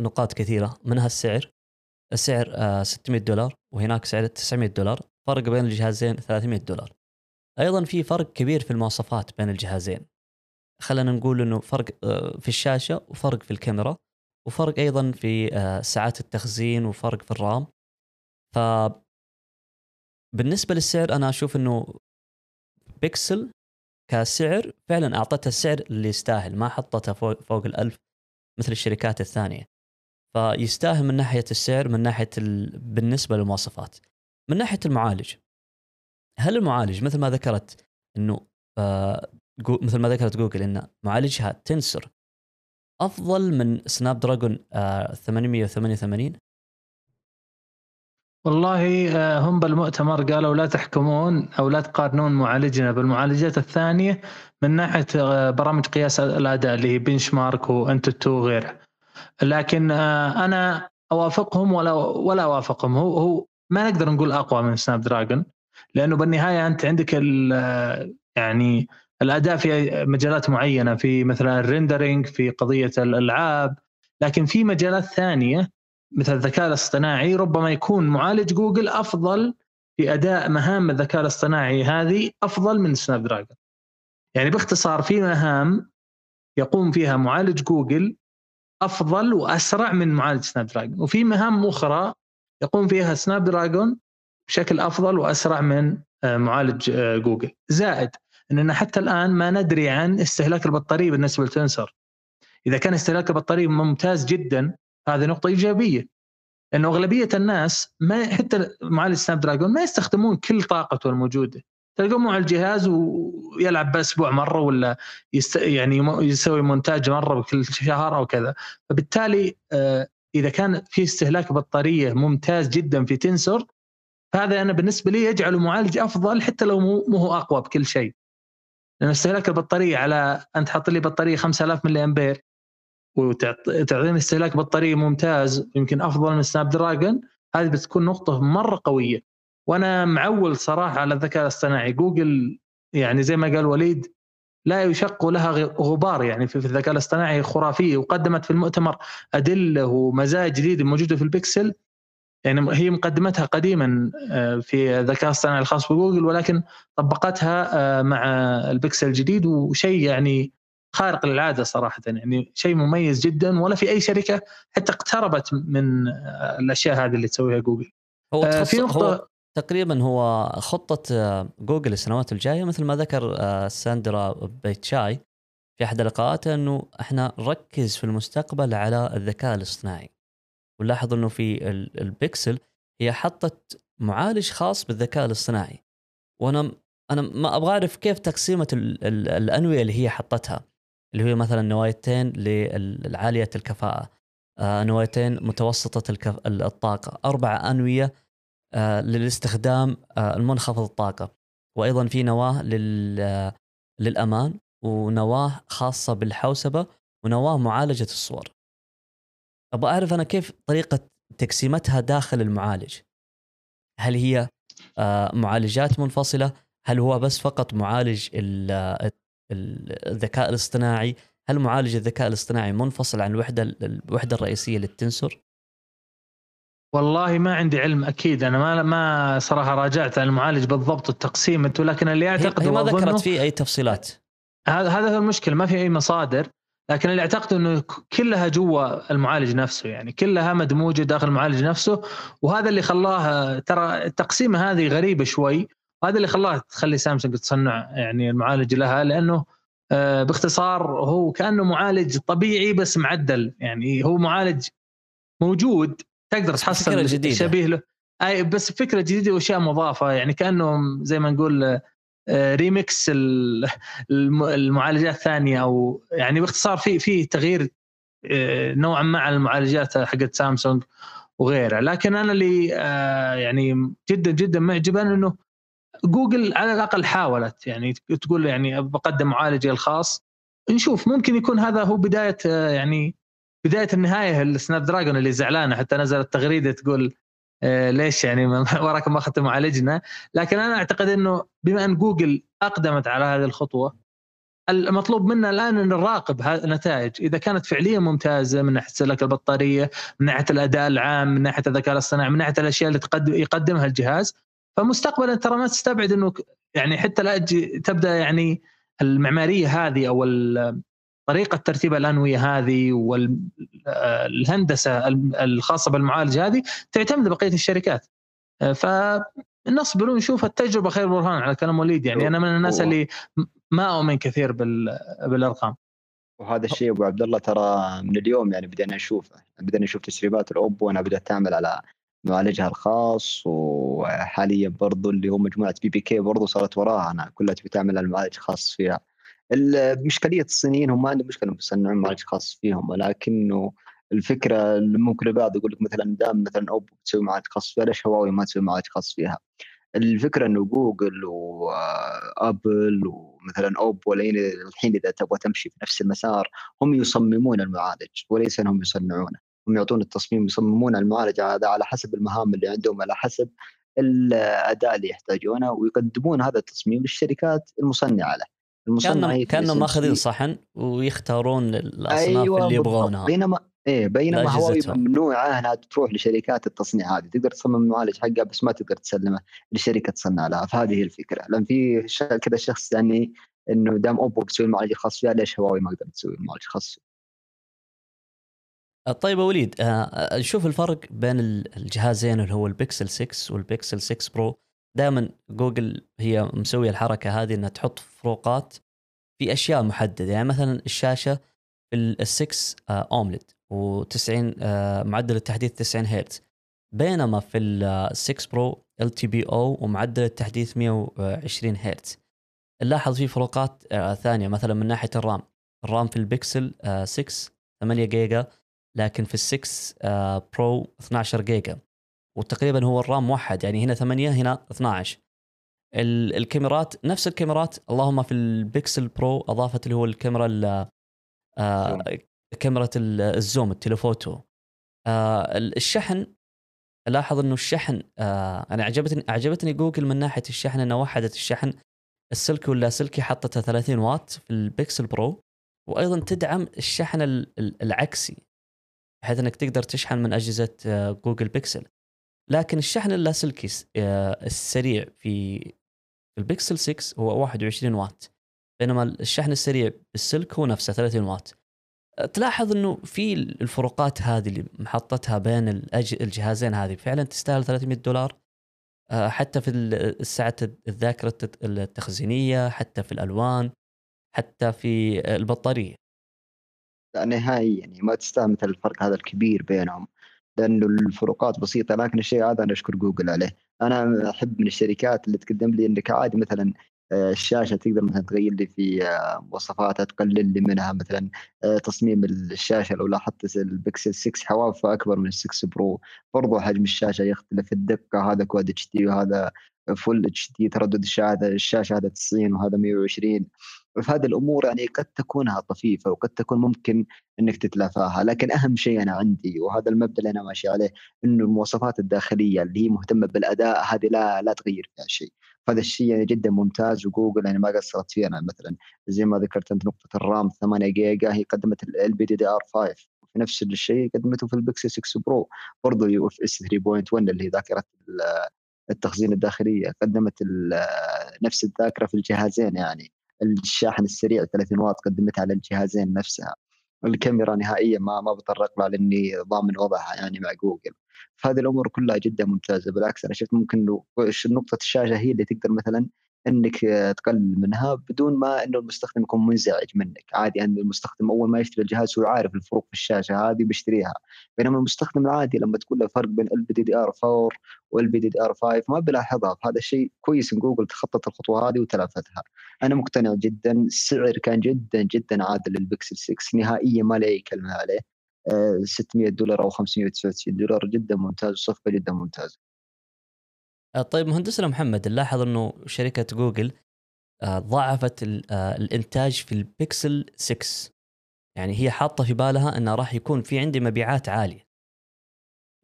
نقاط كثيرة. منها السعر السعر 600 آه، دولار وهناك سعر 900 دولار. فرق بين الجهازين 300 دولار. أيضا في فرق كبير في المواصفات بين الجهازين. خلينا نقول إنه فرق آه، في الشاشة وفرق في الكاميرا وفرق أيضا في آه، ساعات التخزين وفرق في الرام. ف بالنسبة للسعر أنا أشوف إنه بيكسل كسعر فعلا اعطتها السعر اللي يستاهل ما حطتها فوق, فوق الألف مثل الشركات الثانية. فيستاهل من ناحية السعر من ناحية ال... بالنسبة للمواصفات. من ناحية المعالج هل المعالج مثل ما ذكرت إنه آه مثل ما ذكرت جوجل إن معالجها Tensor أفضل من Snapdragon آه 888 والله آه، هم بالمؤتمر قالوا لا تحكمون أو لا تقارنون معالجنا بالمعالجات الثانية من ناحية آه، برامج قياس الأداء اللي هي benchmark و AnTuTu وغيره لكن آه، أنا أوافقهم ولا ولا أوافقهم. هو هو ما نقدر نقول أقوى من Snapdragon لأنه بالنهاية أنت عندك يعني الاداء في مجالات معينة في مثلا ال rendering في قضية الألعاب لكن في مجالات ثانية مثل الذكاء الاصطناعي ربما يكون معالج جوجل أفضل في أداء مهام الذكاء الاصطناعي هذه أفضل من Snapdragon. يعني باختصار في مهام يقوم فيها معالج جوجل أفضل وأسرع من معالج Snapdragon وفي مهام أخرى يقوم فيها Snapdragon بشكل أفضل وأسرع من آه، معالج آه، جوجل. زائد إننا حتى الآن ما ندري عن استهلاك البطارية بالنسبة لل Tensor. إذا كان استهلاك البطارية ممتاز جدا هذه نقطة إيجابية. لأنه أغلبية الناس ما حتى معالج سناب دراجون ما يستخدمون كل طاقته الموجودة. تلقوه على الجهاز ويلعب بأسبوع مرة ولا يست... يعني يسوي مونتاج مرة كل شهر أو كذا. فبالتالي آه، إذا كان في استهلاك بطارية ممتاز جدا في تنسر هذا أنا بالنسبة لي يجعله معالج أفضل حتى لو مو هو أقوى بكل شيء. لأن استهلاك البطارية على أنت حاط لي بطارية 5000 ملي أمبير وتعطيني استهلاك بطارية ممتاز يمكن أفضل من Snapdragon هذه بتكون نقطة مرة قوية. وأنا معول صراحة على الذكاء الاصطناعي. جوجل يعني زي ما قال وليد لا يشق لها غبار يعني في الذكاء الاصطناعي خرافية وقدمت في المؤتمر أدلة ومزايا جديده موجودة في البكسل. يعني هي مقدمتها قديما آه، في الذكاء الاصطناعي الخاص بجوجل ولكن طبقتها آه، مع البكسل الجديد وشيء يعني خارق للعادة صراحة يعني شيء مميز جدا ولا في أي شركة حتى اقتربت من آه، الأشياء هذه اللي تسويها جوجل. هو في نقطة هو تقريبا هو خطة جوجل السنوات الجاية مثل ما ذكر ساندر بيتشاي في أحد اللقاءات أنه إحنا نركز في المستقبل على الذكاء الاصطناعي. ونلاحظ إنه في البكسل هي حطت معالج خاص بالذكاء الاصطناعي. وأنا أنا ما أبغى أعرف كيف تقسيمة الأنوية اللي هي حطتها. اللي هي مثلا نوايتين للعالية الكفاءة. آه، نوايتين متوسطة الكف... الطاقة. أربع أنوية آه، للاستخدام آه، المنخفض الطاقة. وأيضا في نواة لل... للأمان ونواة خاصة بالحوسبة ونواة معالجة الصور. أبغى أعرف أنا كيف طريقة تقسيمتها داخل المعالج؟ هل هي آه، معالجات منفصلة؟ هل هو بس فقط معالج الذكاء الاصطناعي؟ هل معالج الذكاء الاصطناعي منفصل عن الوحدة الوحدة الرئيسية للتنسر والله ما عندي علم أكيد أنا ما ما صراحة راجعت عن المعالج بالضبط التقسيم لكن اللي أعتقد هي ما ذكرت فيه أي تفصيلات. هذا هذا هو المشكلة ما في أي مصادر. لكن اللي اعتقد إنه كلها جوا المعالج نفسه يعني كلها مدموجة داخل المعالج نفسه. وهذا اللي خلاه ترى التقسيمه هذه غريبة شوي. وهذا اللي خلاه تخلي سامسونج تصنع يعني المعالج لها لأنه آه، باختصار هو كأنه معالج طبيعي بس معدل. يعني هو معالج موجود تقدر تحصل شبيه له. أي بس فكرة جديدة وأشياء مضافة. يعني كأنه زي ما نقول ريمكس المعالجات الثانية أو يعني باختصار في في تغيير آه، نوعا ما على المعالجات حقت سامسونج وغيرها. لكن أنا اللي آه، يعني جدا جدا معجبا إنه جوجل على الأقل حاولت. يعني تقول يعني بقدم معالجي الخاص. نشوف ممكن يكون هذا هو بداية آه، يعني بداية النهاية ال Snapdragon اللي زعلانة حتى نزلت تغريدة تقول آه، ليش يعني وراكم ما اخذتوا معالجنا؟ لكن أنا أعتقد إنه بما أن جوجل أقدمت على هذه الخطوة المطلوب منا الآن أن نراقب النتائج إذا كانت فعليا ممتازة من ناحية سلك البطارية من ناحية الأداء العام من ناحية الذكاء الاصطناعي من ناحية الأشياء اللي تقدم يقدمها الجهاز فمستقبلا ترى ما تستبعد إنه يعني حتى لا تبدأ يعني المعمارية هذه أو طريقة ترتيب الأنوية هذه والهندسه الخاصة بالمعالج هذه تعتمد بقية الشركات. فنصبر ونشوف التجربه خير برهان على كلام وليد يعني أنا من الناس اللي ما أؤمن كثير بالأرقام. وهذا الشيء أبو عبد الله ترى من اليوم يعني بدينا نشوفه. بدينا نشوف تسريبات الأوبو انها بدأت تعمل على معالجها الخاص وحاليا برضو اللي هو مجموعة بي بي كي برضو صارت وراها. أنا كلها تبي تعمل المعالج الخاص فيها. مشكليه الصينيين هم ما عندهم مشكلة انهم يصنعون معالج خاص فيهم ولكنه الفكرة اللي ممكن البعض يقول لك مثلا دام مثلا أوبو تسوي معالج خاص فيها ليش هواوي ما تسوي معالج خاص فيها؟ الفكرة إنه جوجل وابل ومثلا أوبو الحين إذا تبغى تمشي في نفس المسار هم يصممون المعالج وليس إنهم يصنعونه هم يعطون التصميم يصممون المعالج هذا على حسب المهام اللي عندهم على حسب الأداء اللي يحتاجونه ويقدمون هذا التصميم للشركات المصنعة له المصنع كأنهم. ماخذين صحن ويختارون الأصناف أيوة اللي. يبغونها بينما إيه بينما هواوي. ممنوعه انها تروح لشركات التصنيع هذه تقدر تصمم المعالج حقها بس ما تقدر تسلمه لشركة تصنع لها فهذه هي الفكرة لأن في كذا شخص يعني إنه دام أوبو بتسوي المعالج الخاص فيها ليش هواوي ما قدرت تسوي المعالج الخاص فيها؟ طيب يا وليد آه، آه، نشوف الفرق بين ال- الجهازين اللي هو البيكسل 6 والبيكسل 6 Pro دائما جوجل هي مسوية الحركة هذه إنها تحط فروقات في أشياء محددة. يعني مثلا الشاشة في ال 6 AMOLED و90 معدل التحديث 90 هرتز. بينما في ال 6 Pro LTPO ومعدل التحديث 120 هرتز. نلاحظ في فروقات آه، ثانية. مثلا من ناحية ال RAM. ال RAM في البيكسل آه، 6 8 جيجا. لكن في ال 6 آه، Pro 12 جيجا. وتقريبا هو ال RAM موحد يعني هنا 8 هنا 12 ال- الكاميرات نفس الكاميرات اللهم في البيكسل Pro أضافت اللي هو الكاميرا ال- آه، كاميرا ال- ال zoom ال telephoto. آه، ال- الشحن لاحظ إنه الشحن آه، أنا عجبتني عجبتني جوجل من ناحية الشحن إنه وحدت الشحن. السلكي واللاسلكي حطتها 30 واط في البيكسل Pro. وأيضا تدعم الشحن ال- ال- العكسي بحيث إنك تقدر تشحن من أجهزة جوجل بيكسل. لكن الشحن اللاسلكي آه، السريع في البيكسل 6 هو 21 واط بينما الشحن السريع بالسلك هو نفسه 30 واط. آه، تلاحظ إنه في الفروقات هذه اللي محطتها بين الجهازين هذه فعلا تستاهل 300 دولار. آه، حتى في سعه الذاكرة الت- التخزينية حتى في الألوان حتى في البطارية. لا نهائيا يعني ما تستاهل مثل الفرق هذا الكبير بينهم. لأنه الفروقات بسيطة لكن الشيء هذا أنا أشكر جوجل عليه. أنا أحب من الشركات اللي تقدم لي إنك عادي مثلا آه، الشاشة تقدر مثلا تغير لي في آه، مواصفاتها تقلل لي منها مثلا آه، تصميم الشاشة. لو لاحظت البكسل 6 حوافه أكبر من ال 6 Pro برضو حجم الشاشة يختلف. الدقة هذا Quad HD وهذا Full HD تردد الشاشه الشاشة هذا 90 وهذا 120 فهذه الأمور يعني قد تكونها طفيفة وقد تكون ممكن إنك تتلافاها لكن أهم شيء أنا عندي وهذا المبدأ اللي أنا ماشي عليه إنه المواصفات الداخلية اللي هي مهتمة بالأداء هذه لا لا تغير فيها شيء. هذا الشيء يعني جدا ممتاز وجوجل يعني ما قصرت فيه أنا مثلا. زي ما ذكرت أنت نقطة ال RAM 8 جيجا هي قدمت ال بي دي دي آر 5 في نفس الشيء قدمته في البكسل 6 Pro برضه UFS 3.1 اللي هي ذاكرة ال- التخزين الداخلية. قدمت نفس الذاكرة في الجهازين يعني. الشاحن السريع 30 واط قدمتها على الجهازين نفسها. الكاميرا نهائيا ما ما بتطرق لها لأني ضامن وضعها يعني مع جوجل. فهذه الأمور كلها جدا ممتازة. بالعكس أنا شفت ممكن نقطه الشاشة هي اللي تقدر مثلا إنك آه، تقلل منها بدون ما إنه المستخدم يكون منزعج منك. عادي ان المستخدم أول ما يشتري الجهاز هو عارف الفروق في الشاشة هذه بيشتريها. بينما المستخدم العادي لما تقول له فرق بين ال LPDDR4 وال LPDDR5 ما بيلاحظها. فهذا الشيء كويس إن جوجل تخطت الخطوة هذه وتلافتها أنا مقتنع جدا السعر كان جدا جدا عادل للبكسل 6 نهائيا ما لي أي كلمه عليه. آه، 600 دولار أو 599 دولار جدا ممتاز صفقه جدا ممتازة. آه، طيب مهندسنا محمد نلاحظ إنه شركة جوجل آه، ضاعفت آه، الإنتاج في البيكسل 6 يعني هي حاطة في بالها إنه راح يكون في عندي مبيعات عالية.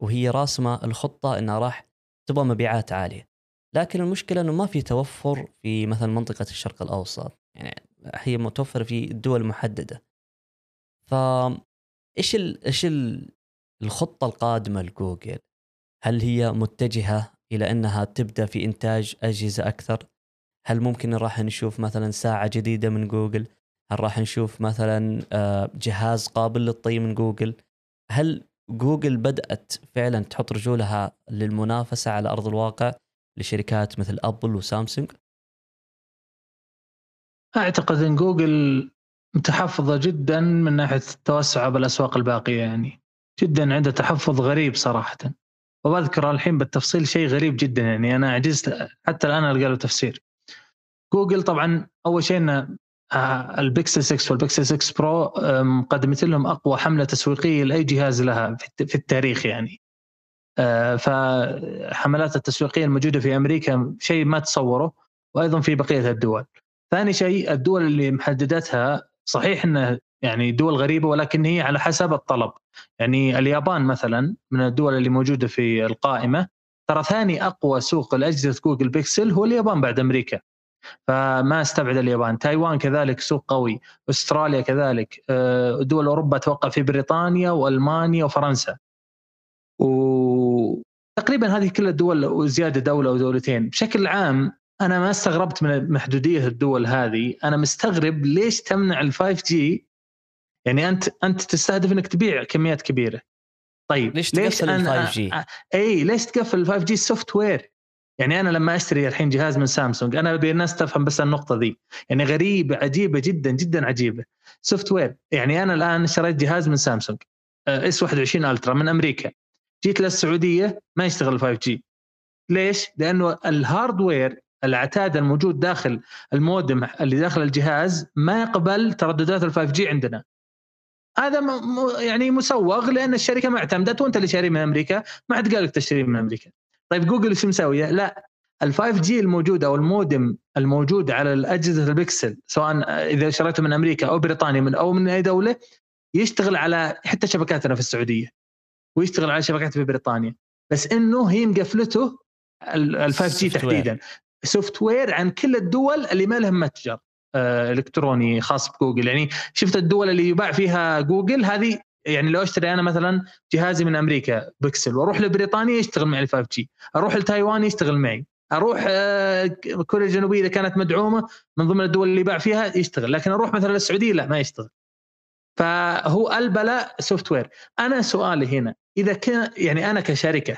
وهي راسمة الخطة انها راح تبغى مبيعات عالية. لكن المشكلة إنه ما في توفر في مثلا منطقة الشرق الأوسط. يعني هي متوفرة في الدول محدده ف إيش. إيش ال... الخطة القادمة لجوجل؟ هل هي متجهة إلى أنها تبدأ في إنتاج أجهزة أكثر. هل ممكن راح نشوف مثلا ساعة جديدة من جوجل؟ هل راح نشوف مثلا آه، جهاز قابل للطي من جوجل؟ هل جوجل بدأت فعلا تحط رجولها للمنافسة على أرض الواقع لشركات مثل أبل وسامسونج؟ أعتقد إن جوجل متحفظة جدا من ناحية التوسع بالأسواق الباقية يعني. جدا عنده تحفظ غريب صراحة. وبذكر الحين بالتفصيل شيء غريب جدا يعني أنا عجزت حتى الآن ألقى له تفسير جوجل طبعا أول شيء إن آه، البيكسل 6 والبيكسل 6 Pro مقدمت لهم أقوى حملة تسويقية لأي جهاز لها في التاريخ يعني آه، فحملات التسويقية الموجودة في أمريكا شيء ما تصوره وأيضا في بقية الدول. ثاني شيء الدول اللي محددتها صحيح انه يعني دول غريبة ولكن هي على حسب الطلب. يعني اليابان مثلا من الدول اللي موجودة في القائمة ترى ثاني أقوى سوق لاجهزه جوجل بيكسل هو اليابان بعد أمريكا. فما استبعد اليابان. تايوان كذلك سوق قوي أستراليا كذلك آه، دول أوروبا أتوقع في بريطانيا وألمانيا وفرنسا. وتقريبا هذه كل الدول وزيادة دولة أو دولتين بشكل عام أنا ما استغربت من محدودية الدول هذه. أنا مستغرب ليش تمنع ال 5G يعني أنت أنت تستهدف إنك تبيع كميات كبيرة طيب ليش تقفل ال 5 جي؟ اي ليش تقفل ال 5G software؟ يعني أنا لما أشتري الحين جهاز من سامسونج أنا أبي الناس تفهم بس النقطة ذي يعني غريبة عجيبة جدا جدا عجيبة software يعني أنا الآن شريت جهاز من سامسونج S21 Ultra من أمريكا جيت للسعودية ما يشتغل 5G ليش؟ لأنه ال hardware العتاد الموجود داخل المودم اللي داخل الجهاز ما يقبل ترددات ال 5G عندنا هذا يعني مسوغ لأن الشركة ما اعتمدت وأنت اللي شاري من أمريكا ما حد قال لك تشتري من أمريكا. طيب جوجل إيش مسويه؟ لا ال 5G الموجود أو المودم الموجود على الأجهزة البكسل سواء إذا شريته من أمريكا أو بريطانيا من أو من أي دولة يشتغل على حتى شبكاتنا في السعودية ويشتغل على شبكات في بريطانيا. بس إنه هي مقفلته ال 5G تحديدا. software عن كل الدول اللي ما لهم متجر. إلكتروني خاص بجوجل. يعني شفت الدول اللي يباع فيها جوجل هذه يعني لو أشتري أنا مثلا جهازي من أمريكا بكسل وأروح لبريطانيا يشتغل معي 5G. أروح لتايوان يشتغل معي. أروح آه، كوريا الجنوبية إذا كانت مدعومة من ضمن الدول اللي يباع فيها يشتغل. لكن أروح مثلا للسعودية لا ما يشتغل. فهو البلاء software أنا سؤالي هنا إذا كان يعني أنا كشركة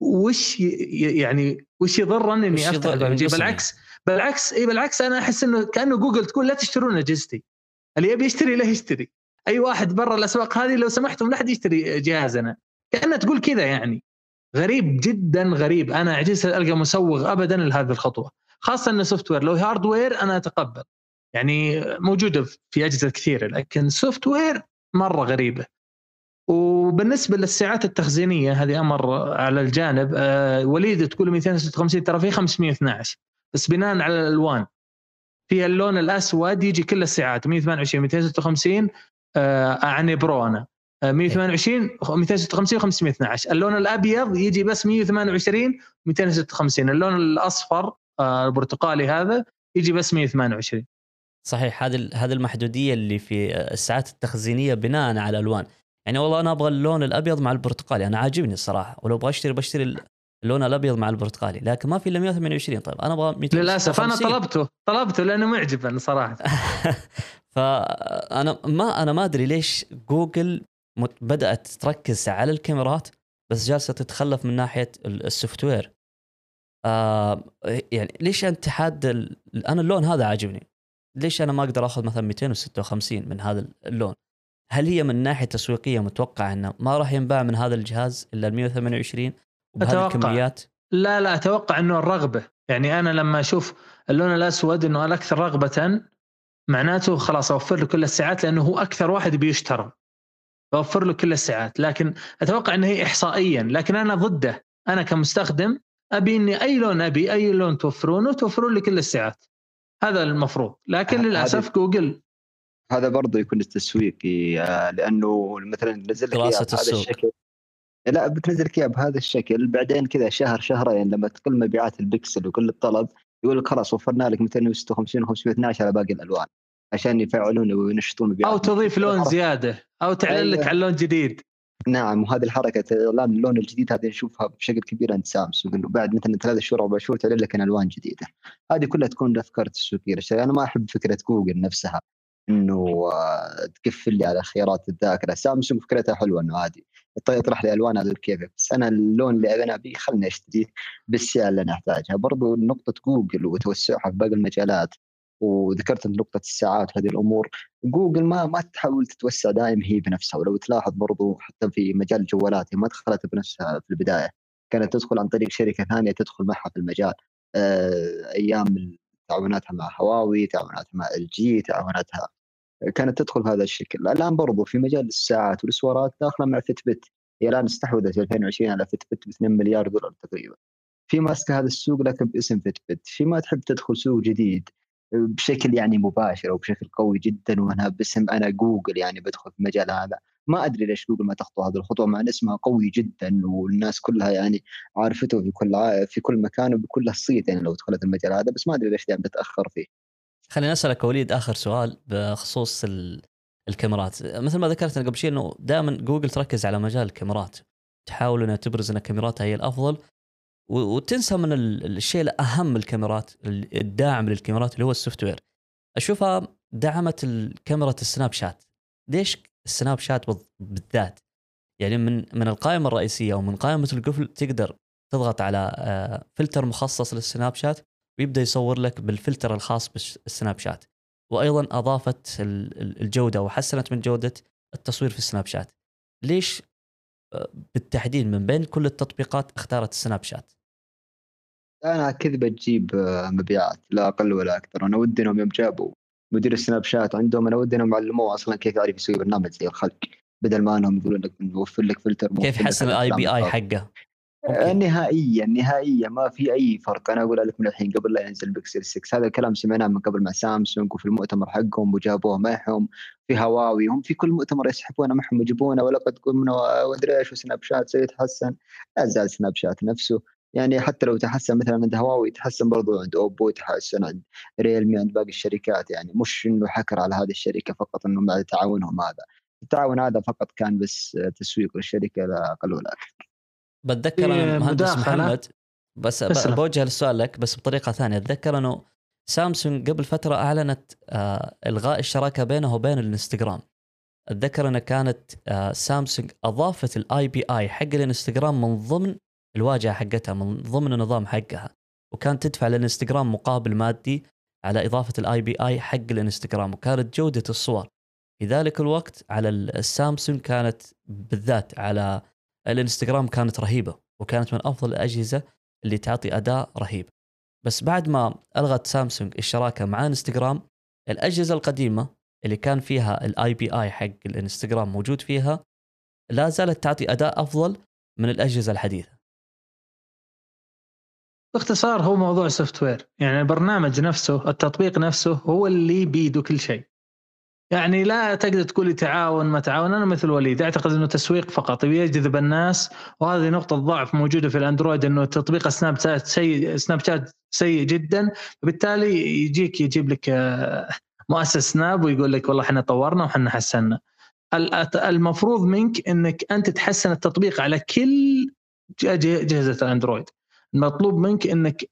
وش يعني وش يضرني إني افتح بالعكس بالعكس اي بالعكس أنا أحس إنه كأنه جوجل تقول لا تشترون أجهزتي. اللي يبي يشتري لا يشتري. أي واحد برا الأسواق هذه لو سمحتم لا احد يشتري جهازنا. كأنها تقول كذا يعني. غريب جدا غريب. أنا عجزت ألقى مسوغ ابدا لهذه الخطوة. خاصة إنه software لو hardware أنا أتقبل. يعني موجودة في أجهزة كثيرة لكن software مرة غريبة. وبالنسبة للسعات التخزينية هذه أمر على الجانب. آه وليد تقول 256 ترى في 512 بس بناء على الألوان. فيها اللون الأسود يجي كل الساعات 128 256 آه عن برو أنا. 128 256 512 اللون الأبيض يجي بس 128 256 اللون الأصفر آه البرتقالي هذا يجي بس 128 صحيح هذه هذه المحدودية اللي في الساعات التخزينية بناء على الألوان. يعني والله أنا أبغى اللون الأبيض مع البرتقالي أنا عاجبني الصراحة. ولو أبغى أشتري بشتري اللون الأبيض مع البرتقالي لكن ما في إلا 128 طيب أنا أبغى للأسف أنا طلبته طلبته لأنه معجبا صراحة. فأنا ما أنا ما أدري ليش جوجل بدأت تركز على الكاميرات بس جالسة تتخلف من ناحية ال software. آه يعني ليش أنت حاد أنا اللون هذا عاجبني. ليش أنا ما أقدر آخذ مثلا 256 من هذا اللون؟ هل هي من ناحية تسويقية متوقع إنه ما راح ينباع من هذا الجهاز إلا ال 128 وبهذه الكميات؟ لا لا أتوقع إنه الرغبة. يعني أنا لما أشوف اللون الأسود إنه الاكثر رغبة معناته خلاص أوفر له كل الساعات لأنه هو أكثر واحد بيشترى. أوفر له كل الساعات. لكن أتوقع إنه هي احصائيا. لكن أنا ضده. أنا كمستخدم أبي إني أي لون أبي أي لون توفرونه توفرون لي كل الساعات. هذا المفروض. لكن للأسف جوجل. هذا برضه يكون تسويقي آه، لأنه مثلا نزل لك بهذا الشكل. لا بتنزل لك بهذا الشكل. بعدين كذا شهر شهرين لما تقل مبيعات البكسل وكل الطلب يقول لك خلاص وفرنا لك 256 و512 على باقي الألوان عشان يفعلون وينشطون مبيعات. أو تضيف لون زيادة أو تعلن لك أيوة. على لون جديد. نعم وهذه الحركة اعلان اللون الجديد هذه نشوفها بشكل كبير عند سامسونج إنه بعد مثلا ثلاث شهور أربع شهور تعلن لك ألوان جديدة. هذه كلها تكون افكار تسويقيه أنا ما أحب فكرة جوجل نفسها إنه تقفل لي على خيارات الذاكرة. سامسونج فكرتها حلوة إنه عادي. يطرح لي ألوان هذا كيفك بس أنا اللون اللي أنا ابيه خلني أشتريه بالسعر اللي أنا أحتاجها. برضو نقطة جوجل وتوسعها في باقي المجالات وذكرت نقطة الساعات وهذه الأمور جوجل ما ما تحاول تتوسع دائما هي بنفسها. ولو تلاحظ برضو حتى في مجال الجوالات ما دخلت بنفسها في البداية. كانت تدخل عن طريق شركة ثانية تدخل معها في المجال. آه، أيام تعاوناتها مع هواوي تعاوناتها مع LG تعاوناتها كانت تدخل بهذا الشكل الآن برضو في مجال الساعات والاسوارات داخلة مع Fitbit هي الآن استحوذت في 2020 على Fitbit ب 2 مليار دولار تقريبا في ماسكة هذا السوق لكن باسم Fitbit في ما تحب تدخل سوق جديد بشكل يعني مباشر أو بشكل قوي جدا وأنا باسم أنا جوجل يعني بدخل في المجال هذا ما أدري ليش جوجل ما تخطو هذه الخطوة مع إن اسمها قوي جدا والناس كلها يعني عارفته في كل. في كل مكان وبكل الصيت يعني لو دخلت المجال هذا بس ما أدري ليش دائما تتاخر فيه. خليني أسألك وليد آخر سؤال بخصوص ال... الكاميرات. مثل ما ذكرت قبل شيء إنه دائما جوجل تركز على مجال الكاميرات. تحاول إنها تبرز إن كاميراتها هي الأفضل. وتنسى من الشيء الأهم الكاميرات الداعم للكاميرات اللي هو ال software. أشوفها دعمت كاميرا ال Snapchat. ليش ال Snapchat بالذات؟ يعني من من القائمة الرئيسية ومن قائمة القفل تقدر تضغط على آه، فلتر مخصص لل Snapchat ويبدأ يصور لك بالفلتر الخاص بال Snapchat. وأيضا أضافت الجودة وحسنت من جودة التصوير في ال Snapchat. ليش؟ آه، بالتحديد من بين كل التطبيقات اختارت السناب شات. أنا كذبة تجيب آه، مبيعات لا أقل ولا أكثر. أنا ودي إنهم يوم جابوا مدير ال Snapchat عندهم أنا ودي إنهم يعلموه أصلا كيف يعرف يسوي برنامج زي الخلق بدل ما أنهم يقولون لك نوفر لك فلتر كيف يحسن ال API حقه. آه، نهائيا نهائيا ما في أي فرق. أنا أقول لك من الحين قبل لا ينزل بيكسل 6 هذا الكلام سمعناه من قبل مع سامسونج وفي المؤتمر حقهم وجابوه معهم. في هواوي هم في كل مؤتمر يسحبونه معهم ويجيبونه. ولقد قلنا وأدري إيش و Snapchat سيتحسن لا زال Snapchat نفسه. يعني حتى لو تحسن مثلا عند هواوي تحسن برضو عند اوبو تحسن عند ريلمي عند باقي الشركات. يعني مش إنه حكر على هذه الشركة فقط إنه مع تعاونهم هذا. التعاون هذا فقط كان بس تسويق للشركة لا أقل ولا أكثر. بتذكر أنا مهندس محمد بس بوجه السؤال لك بس بطريقة ثانية. أتذكر أنه سامسونج قبل فترة أعلنت آه إلغاء الشراكة بينه وبين الانستغرام. أتذكر أنه كانت آه سامسونج أضافت ال API حق الانستغرام من ضمن الواجهة حقتها من ضمن النظام حقها وكانت تدفع للانستغرام مقابل مادي على إضافة ال API حق الانستغرام وكانت جودة الصور. في ذلك الوقت على السامسونج كانت بالذات على الانستغرام كانت رهيبة وكانت من أفضل الأجهزة اللي تعطي أداء رهيب. بس بعد ما ألغت سامسونج الشراكة مع انستغرام الأجهزة القديمة اللي كان فيها ال API حق الانستغرام موجود فيها لا زالت تعطي أداء أفضل من الأجهزة الحديثة. باختصار هو موضوع software يعني البرنامج نفسه التطبيق نفسه هو اللي بيده كل شيء. يعني لا تقدر تقولي تعاون ما تعاون. أنا مثل وليد أعتقد إنه تسويق فقط يجذب الناس وهذه نقطة ضعف موجودة في ال Android إنه تطبيق Snapchat سيء Snapchat سيء جدا. فبالتالي يجيك يجيب لك آه، مؤسس Snap ويقول لك والله إحنا طورنا وحنا حسنا المفروض منك إنك أنت تحسن التطبيق على كل اجهزه الأندرويد. المطلوب منك إنك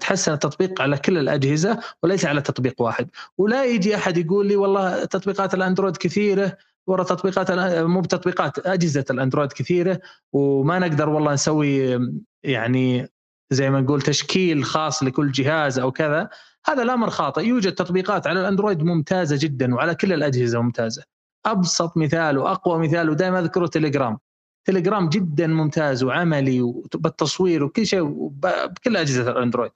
تحسن التطبيق على كل الأجهزة وليس على تطبيق واحد. ولا يجي أحد يقول لي والله تطبيقات الأندرويد كثيرة ورا تطبيقات مو بتطبيقات أجهزة الأندرويد كثيرة وما نقدر والله نسوي يعني زي ما نقول تشكيل خاص لكل جهاز أو كذا. هذا الأمر خاطئ. يوجد تطبيقات على الأندرويد ممتازة جدا وعلى كل الأجهزة ممتازة. أبسط مثال وأقوى مثال ودائما أذكره تليجرام. تليجرام جدا ممتاز وعملي وبالتصوير وكل شيء بكل أجهزة الأندرويد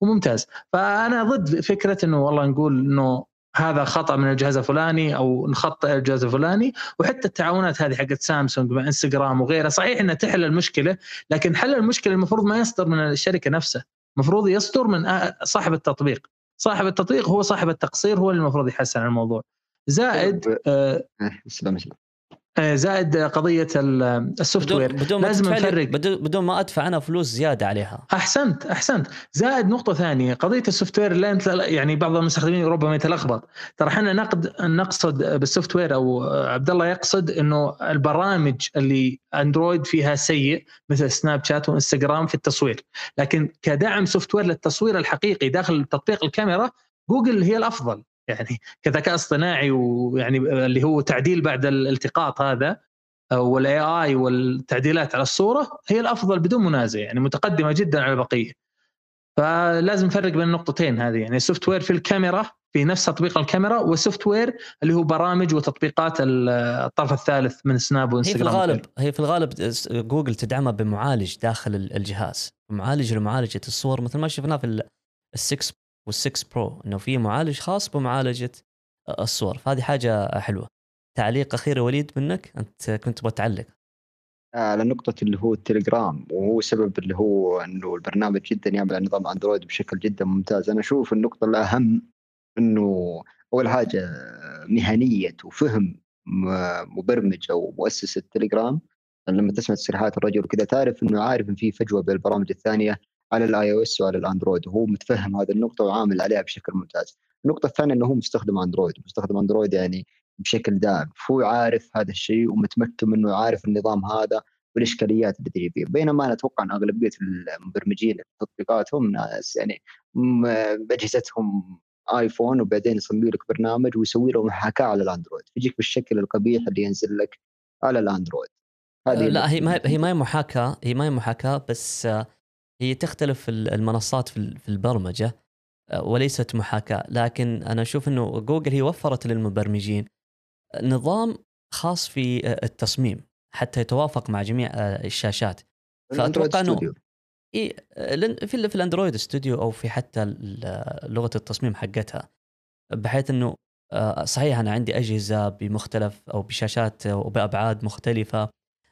وممتاز. فأنا ضد فكرة إنه والله نقول إنه هذا خطأ من الجهاز الفلاني أو نخطئ الجهاز الفلاني. وحتى التعاونات هذه حقت سامسونج مع إنستغرام وغيرها صحيح إنها تحل المشكلة لكن حل المشكلة المفروض ما يصدر من الشركة نفسها. المفروض يصدر من صاحب التطبيق. صاحب التطبيق هو صاحب التقصير هو اللي المفروض يحسن الموضوع. زائد طيب، آه آه، زائد قضية ال software. بدون لازم نفرق. بدون ما أدفع أنا فلوس زيادة عليها. أحسنت أحسنت. زائد نقطة ثانية. قضية ال software لا يعني بعض المستخدمين ربما يتلخبط. ترى إحنا نقد نقصد بال software أو عبد الله يقصد إنه البرامج اللي Android فيها سيء مثل Snapchat و Instagram في التصوير. لكن كدعم software للتصوير الحقيقي داخل تطبيق الكاميرا جوجل هي الأفضل. يعني كذكاء اصطناعي ويعني اللي هو تعديل بعد الالتقاط هذا وال AI والتعديلات على الصورة هي الأفضل بدون منازع يعني متقدمة جدا على البقية. فلازم نفرق بين النقطتين هذه يعني ال software في الكاميرا في نفس تطبيق الكاميرا وال software اللي هو برامج وتطبيقات الطرف الثالث من Snap و Instagram هي في الغالب هي في الغالب جوجل تدعمها بمعالج داخل الجهاز. معالج لمعالجة الصور مثل ما شفناه في ال6 وال6 Pro إنه في معالج خاص بمعالجة الصور. فهذه حاجة حلوة. تعليق أخير وليد منك؟ أنت كنت تبغى تعلق. على نقطة اللي هو التليجرام وهو سبب اللي هو إنه البرنامج جدا يعمل على نظام Android بشكل جدا ممتاز، أنا أشوف النقطة الأهم إنه أول حاجة مهنية وفهم مبرمج أو مؤسس التليجرام لما تسمع تصريحات الرجل وكذا تعرف إنه عارف إن في فجوة بين البرامج الثانية. على ال iOS وعلى ال Android وهو متفهم هذه النقطة وعامل عليها بشكل ممتاز. النقطة الثانية إنه هو مستخدم Android مستخدم Android يعني بشكل دائم. فهو عارف هذا الشيء ومتمكن منه عارف النظام هذا والإشكاليات اللي تجي فيه بينما أنا أتوقع إن أغلبية المبرمجين تطبيقاتهم ناس يعني باجهزتهم iPhone وبعدين يصمم لك برنامج ويسوي له محاكاة على ال Android يجيك بالشكل القبيح اللي ينزل لك على ال Android آه، لا هي ما هي- هي ما هي محاكاة هي ما هي محاكاة بس آه، هي تختلف ال- المنصات في ال- في البرمجة آه، وليست محاكاة لكن أنا أشوف إنه جوجل هي وفرت للمبرمجين نظام خاص في آه، التصميم حتى يتوافق مع جميع آه، الشاشات فأتوقع إنه. إيه في في الأندرويد ستوديو أو في حتى لغة التصميم حقتها بحيث إنه صحيح أنا عندي أجهزة بمختلف أو بشاشات وبابعاد مختلفة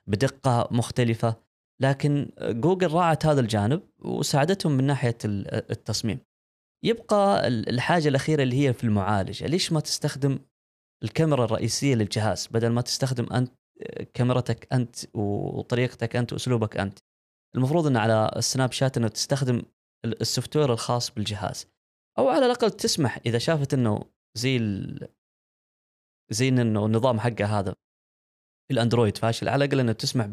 بدقة مختلفة لكن جوجل راعت هذا الجانب وساعدتهم من ناحية ال- التصميم. يبقى ال- الحاجة الأخيرة اللي هي في المعالجة ليش ما تستخدم الكاميرا الرئيسية للجهاز بدل ما تستخدم أنت كاميرتك أنت وطريقتك أنت وأسلوبك أنت؟ المفروض إن على السناب شات إنه تستخدم ال- ال software الخاص بالجهاز. أو على الأقل تسمح إذا شافت إنه زي ال... زي إنه النظام حقه هذا الأندرويد فاشل على الأقل إنه تسمح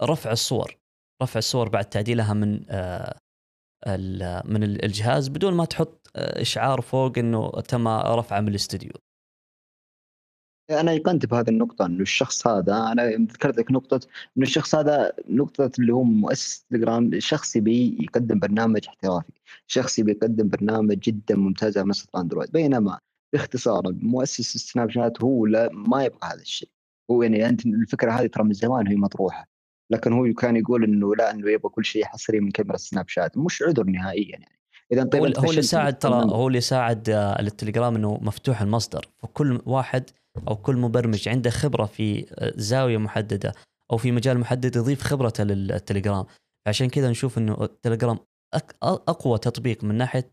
برفع الصور رفع الصور بعد تعديلها من آه من ال- الجهاز بدون ما تحط آه، إشعار فوق إنه تم رفعه من الاستوديو. أنا ايقنت بهذه النقطة إنه الشخص هذا أنا ذكرت لك نقطة إنه الشخص هذا نقطة اللي هو مؤسس تليجرام شخص يبي يقدم برنامج احترافي شخص يبي يقدم برنامج جدا ممتاز على منصه أندرويد بينما باختصار مؤسس السناب شات هو لا ما يبغى هذا الشيء. هو يعني أنت الفكرة هذه ترى من زمان وهي مطروحة. لكن هو كان يقول إنه لا إنه يبغى كل شيء حصري من كاميرا السناب شات. مش عذر نهائيا يعني. اذا طيب هو, هو اللي ساعد ترى. هو اللي ساعد التليجرام إنه مفتوح المصدر. فكل واحد أو كل مبرمج عنده خبرة في آه، زاوية محددة أو في مجال محدد يضيف خبرته للتليجرام. عشان كذا نشوف إنه التليجرام أقوى تطبيق من ناحية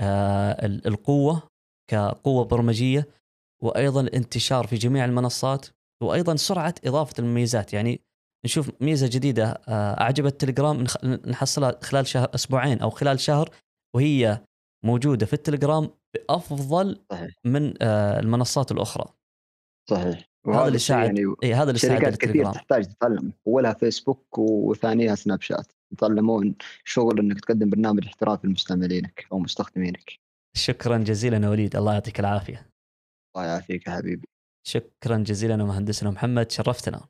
آه، ال- القوة كقوة برمجية وأيضا الانتشار في جميع المنصات وأيضا سرعة إضافة المميزات. يعني نشوف ميزة جديدة. آه، أعجبت التليجرام نحصلها خلال شهر أسبوعين أو خلال شهر وهي موجودة في التليجرام بأفضل صحيح. من آه، المنصات الأخرى. صحيح. هذا اللي ساعد يعني اي هذا اللي ساعد شركات كثير تحتاج تتعلم. أولها فيسبوك وثانيها سناب شات. يتعلمون شغل إنك تقدم برنامج احترافي لمستعملينك أو مستخدمينك. شكرا جزيلا يا وليد. الله يعطيك العافية. الله يعافيك يا حبيبي. شكرا جزيلا مهندسنا محمد. شرفتنا.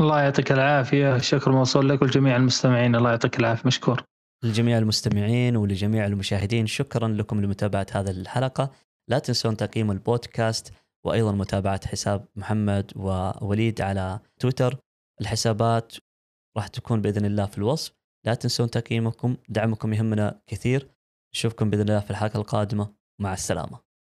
الله يعطيك العافية. شكر موصول لك ولجميع المستمعين. الله يعطيك العافية. مشكور. لجميع المستمعين ولجميع المشاهدين شكرا لكم لمتابعة هذه الحلقة. لا تنسون تقييم البودكاست وأيضا متابعة حساب محمد ووليد على تويتر. الحسابات راح تكون بإذن الله في الوصف. لا تنسون تقييمكم. دعمكم يهمنا كثير. نشوفكم بإذن الله في الحلقة القادمة. مع السلامة.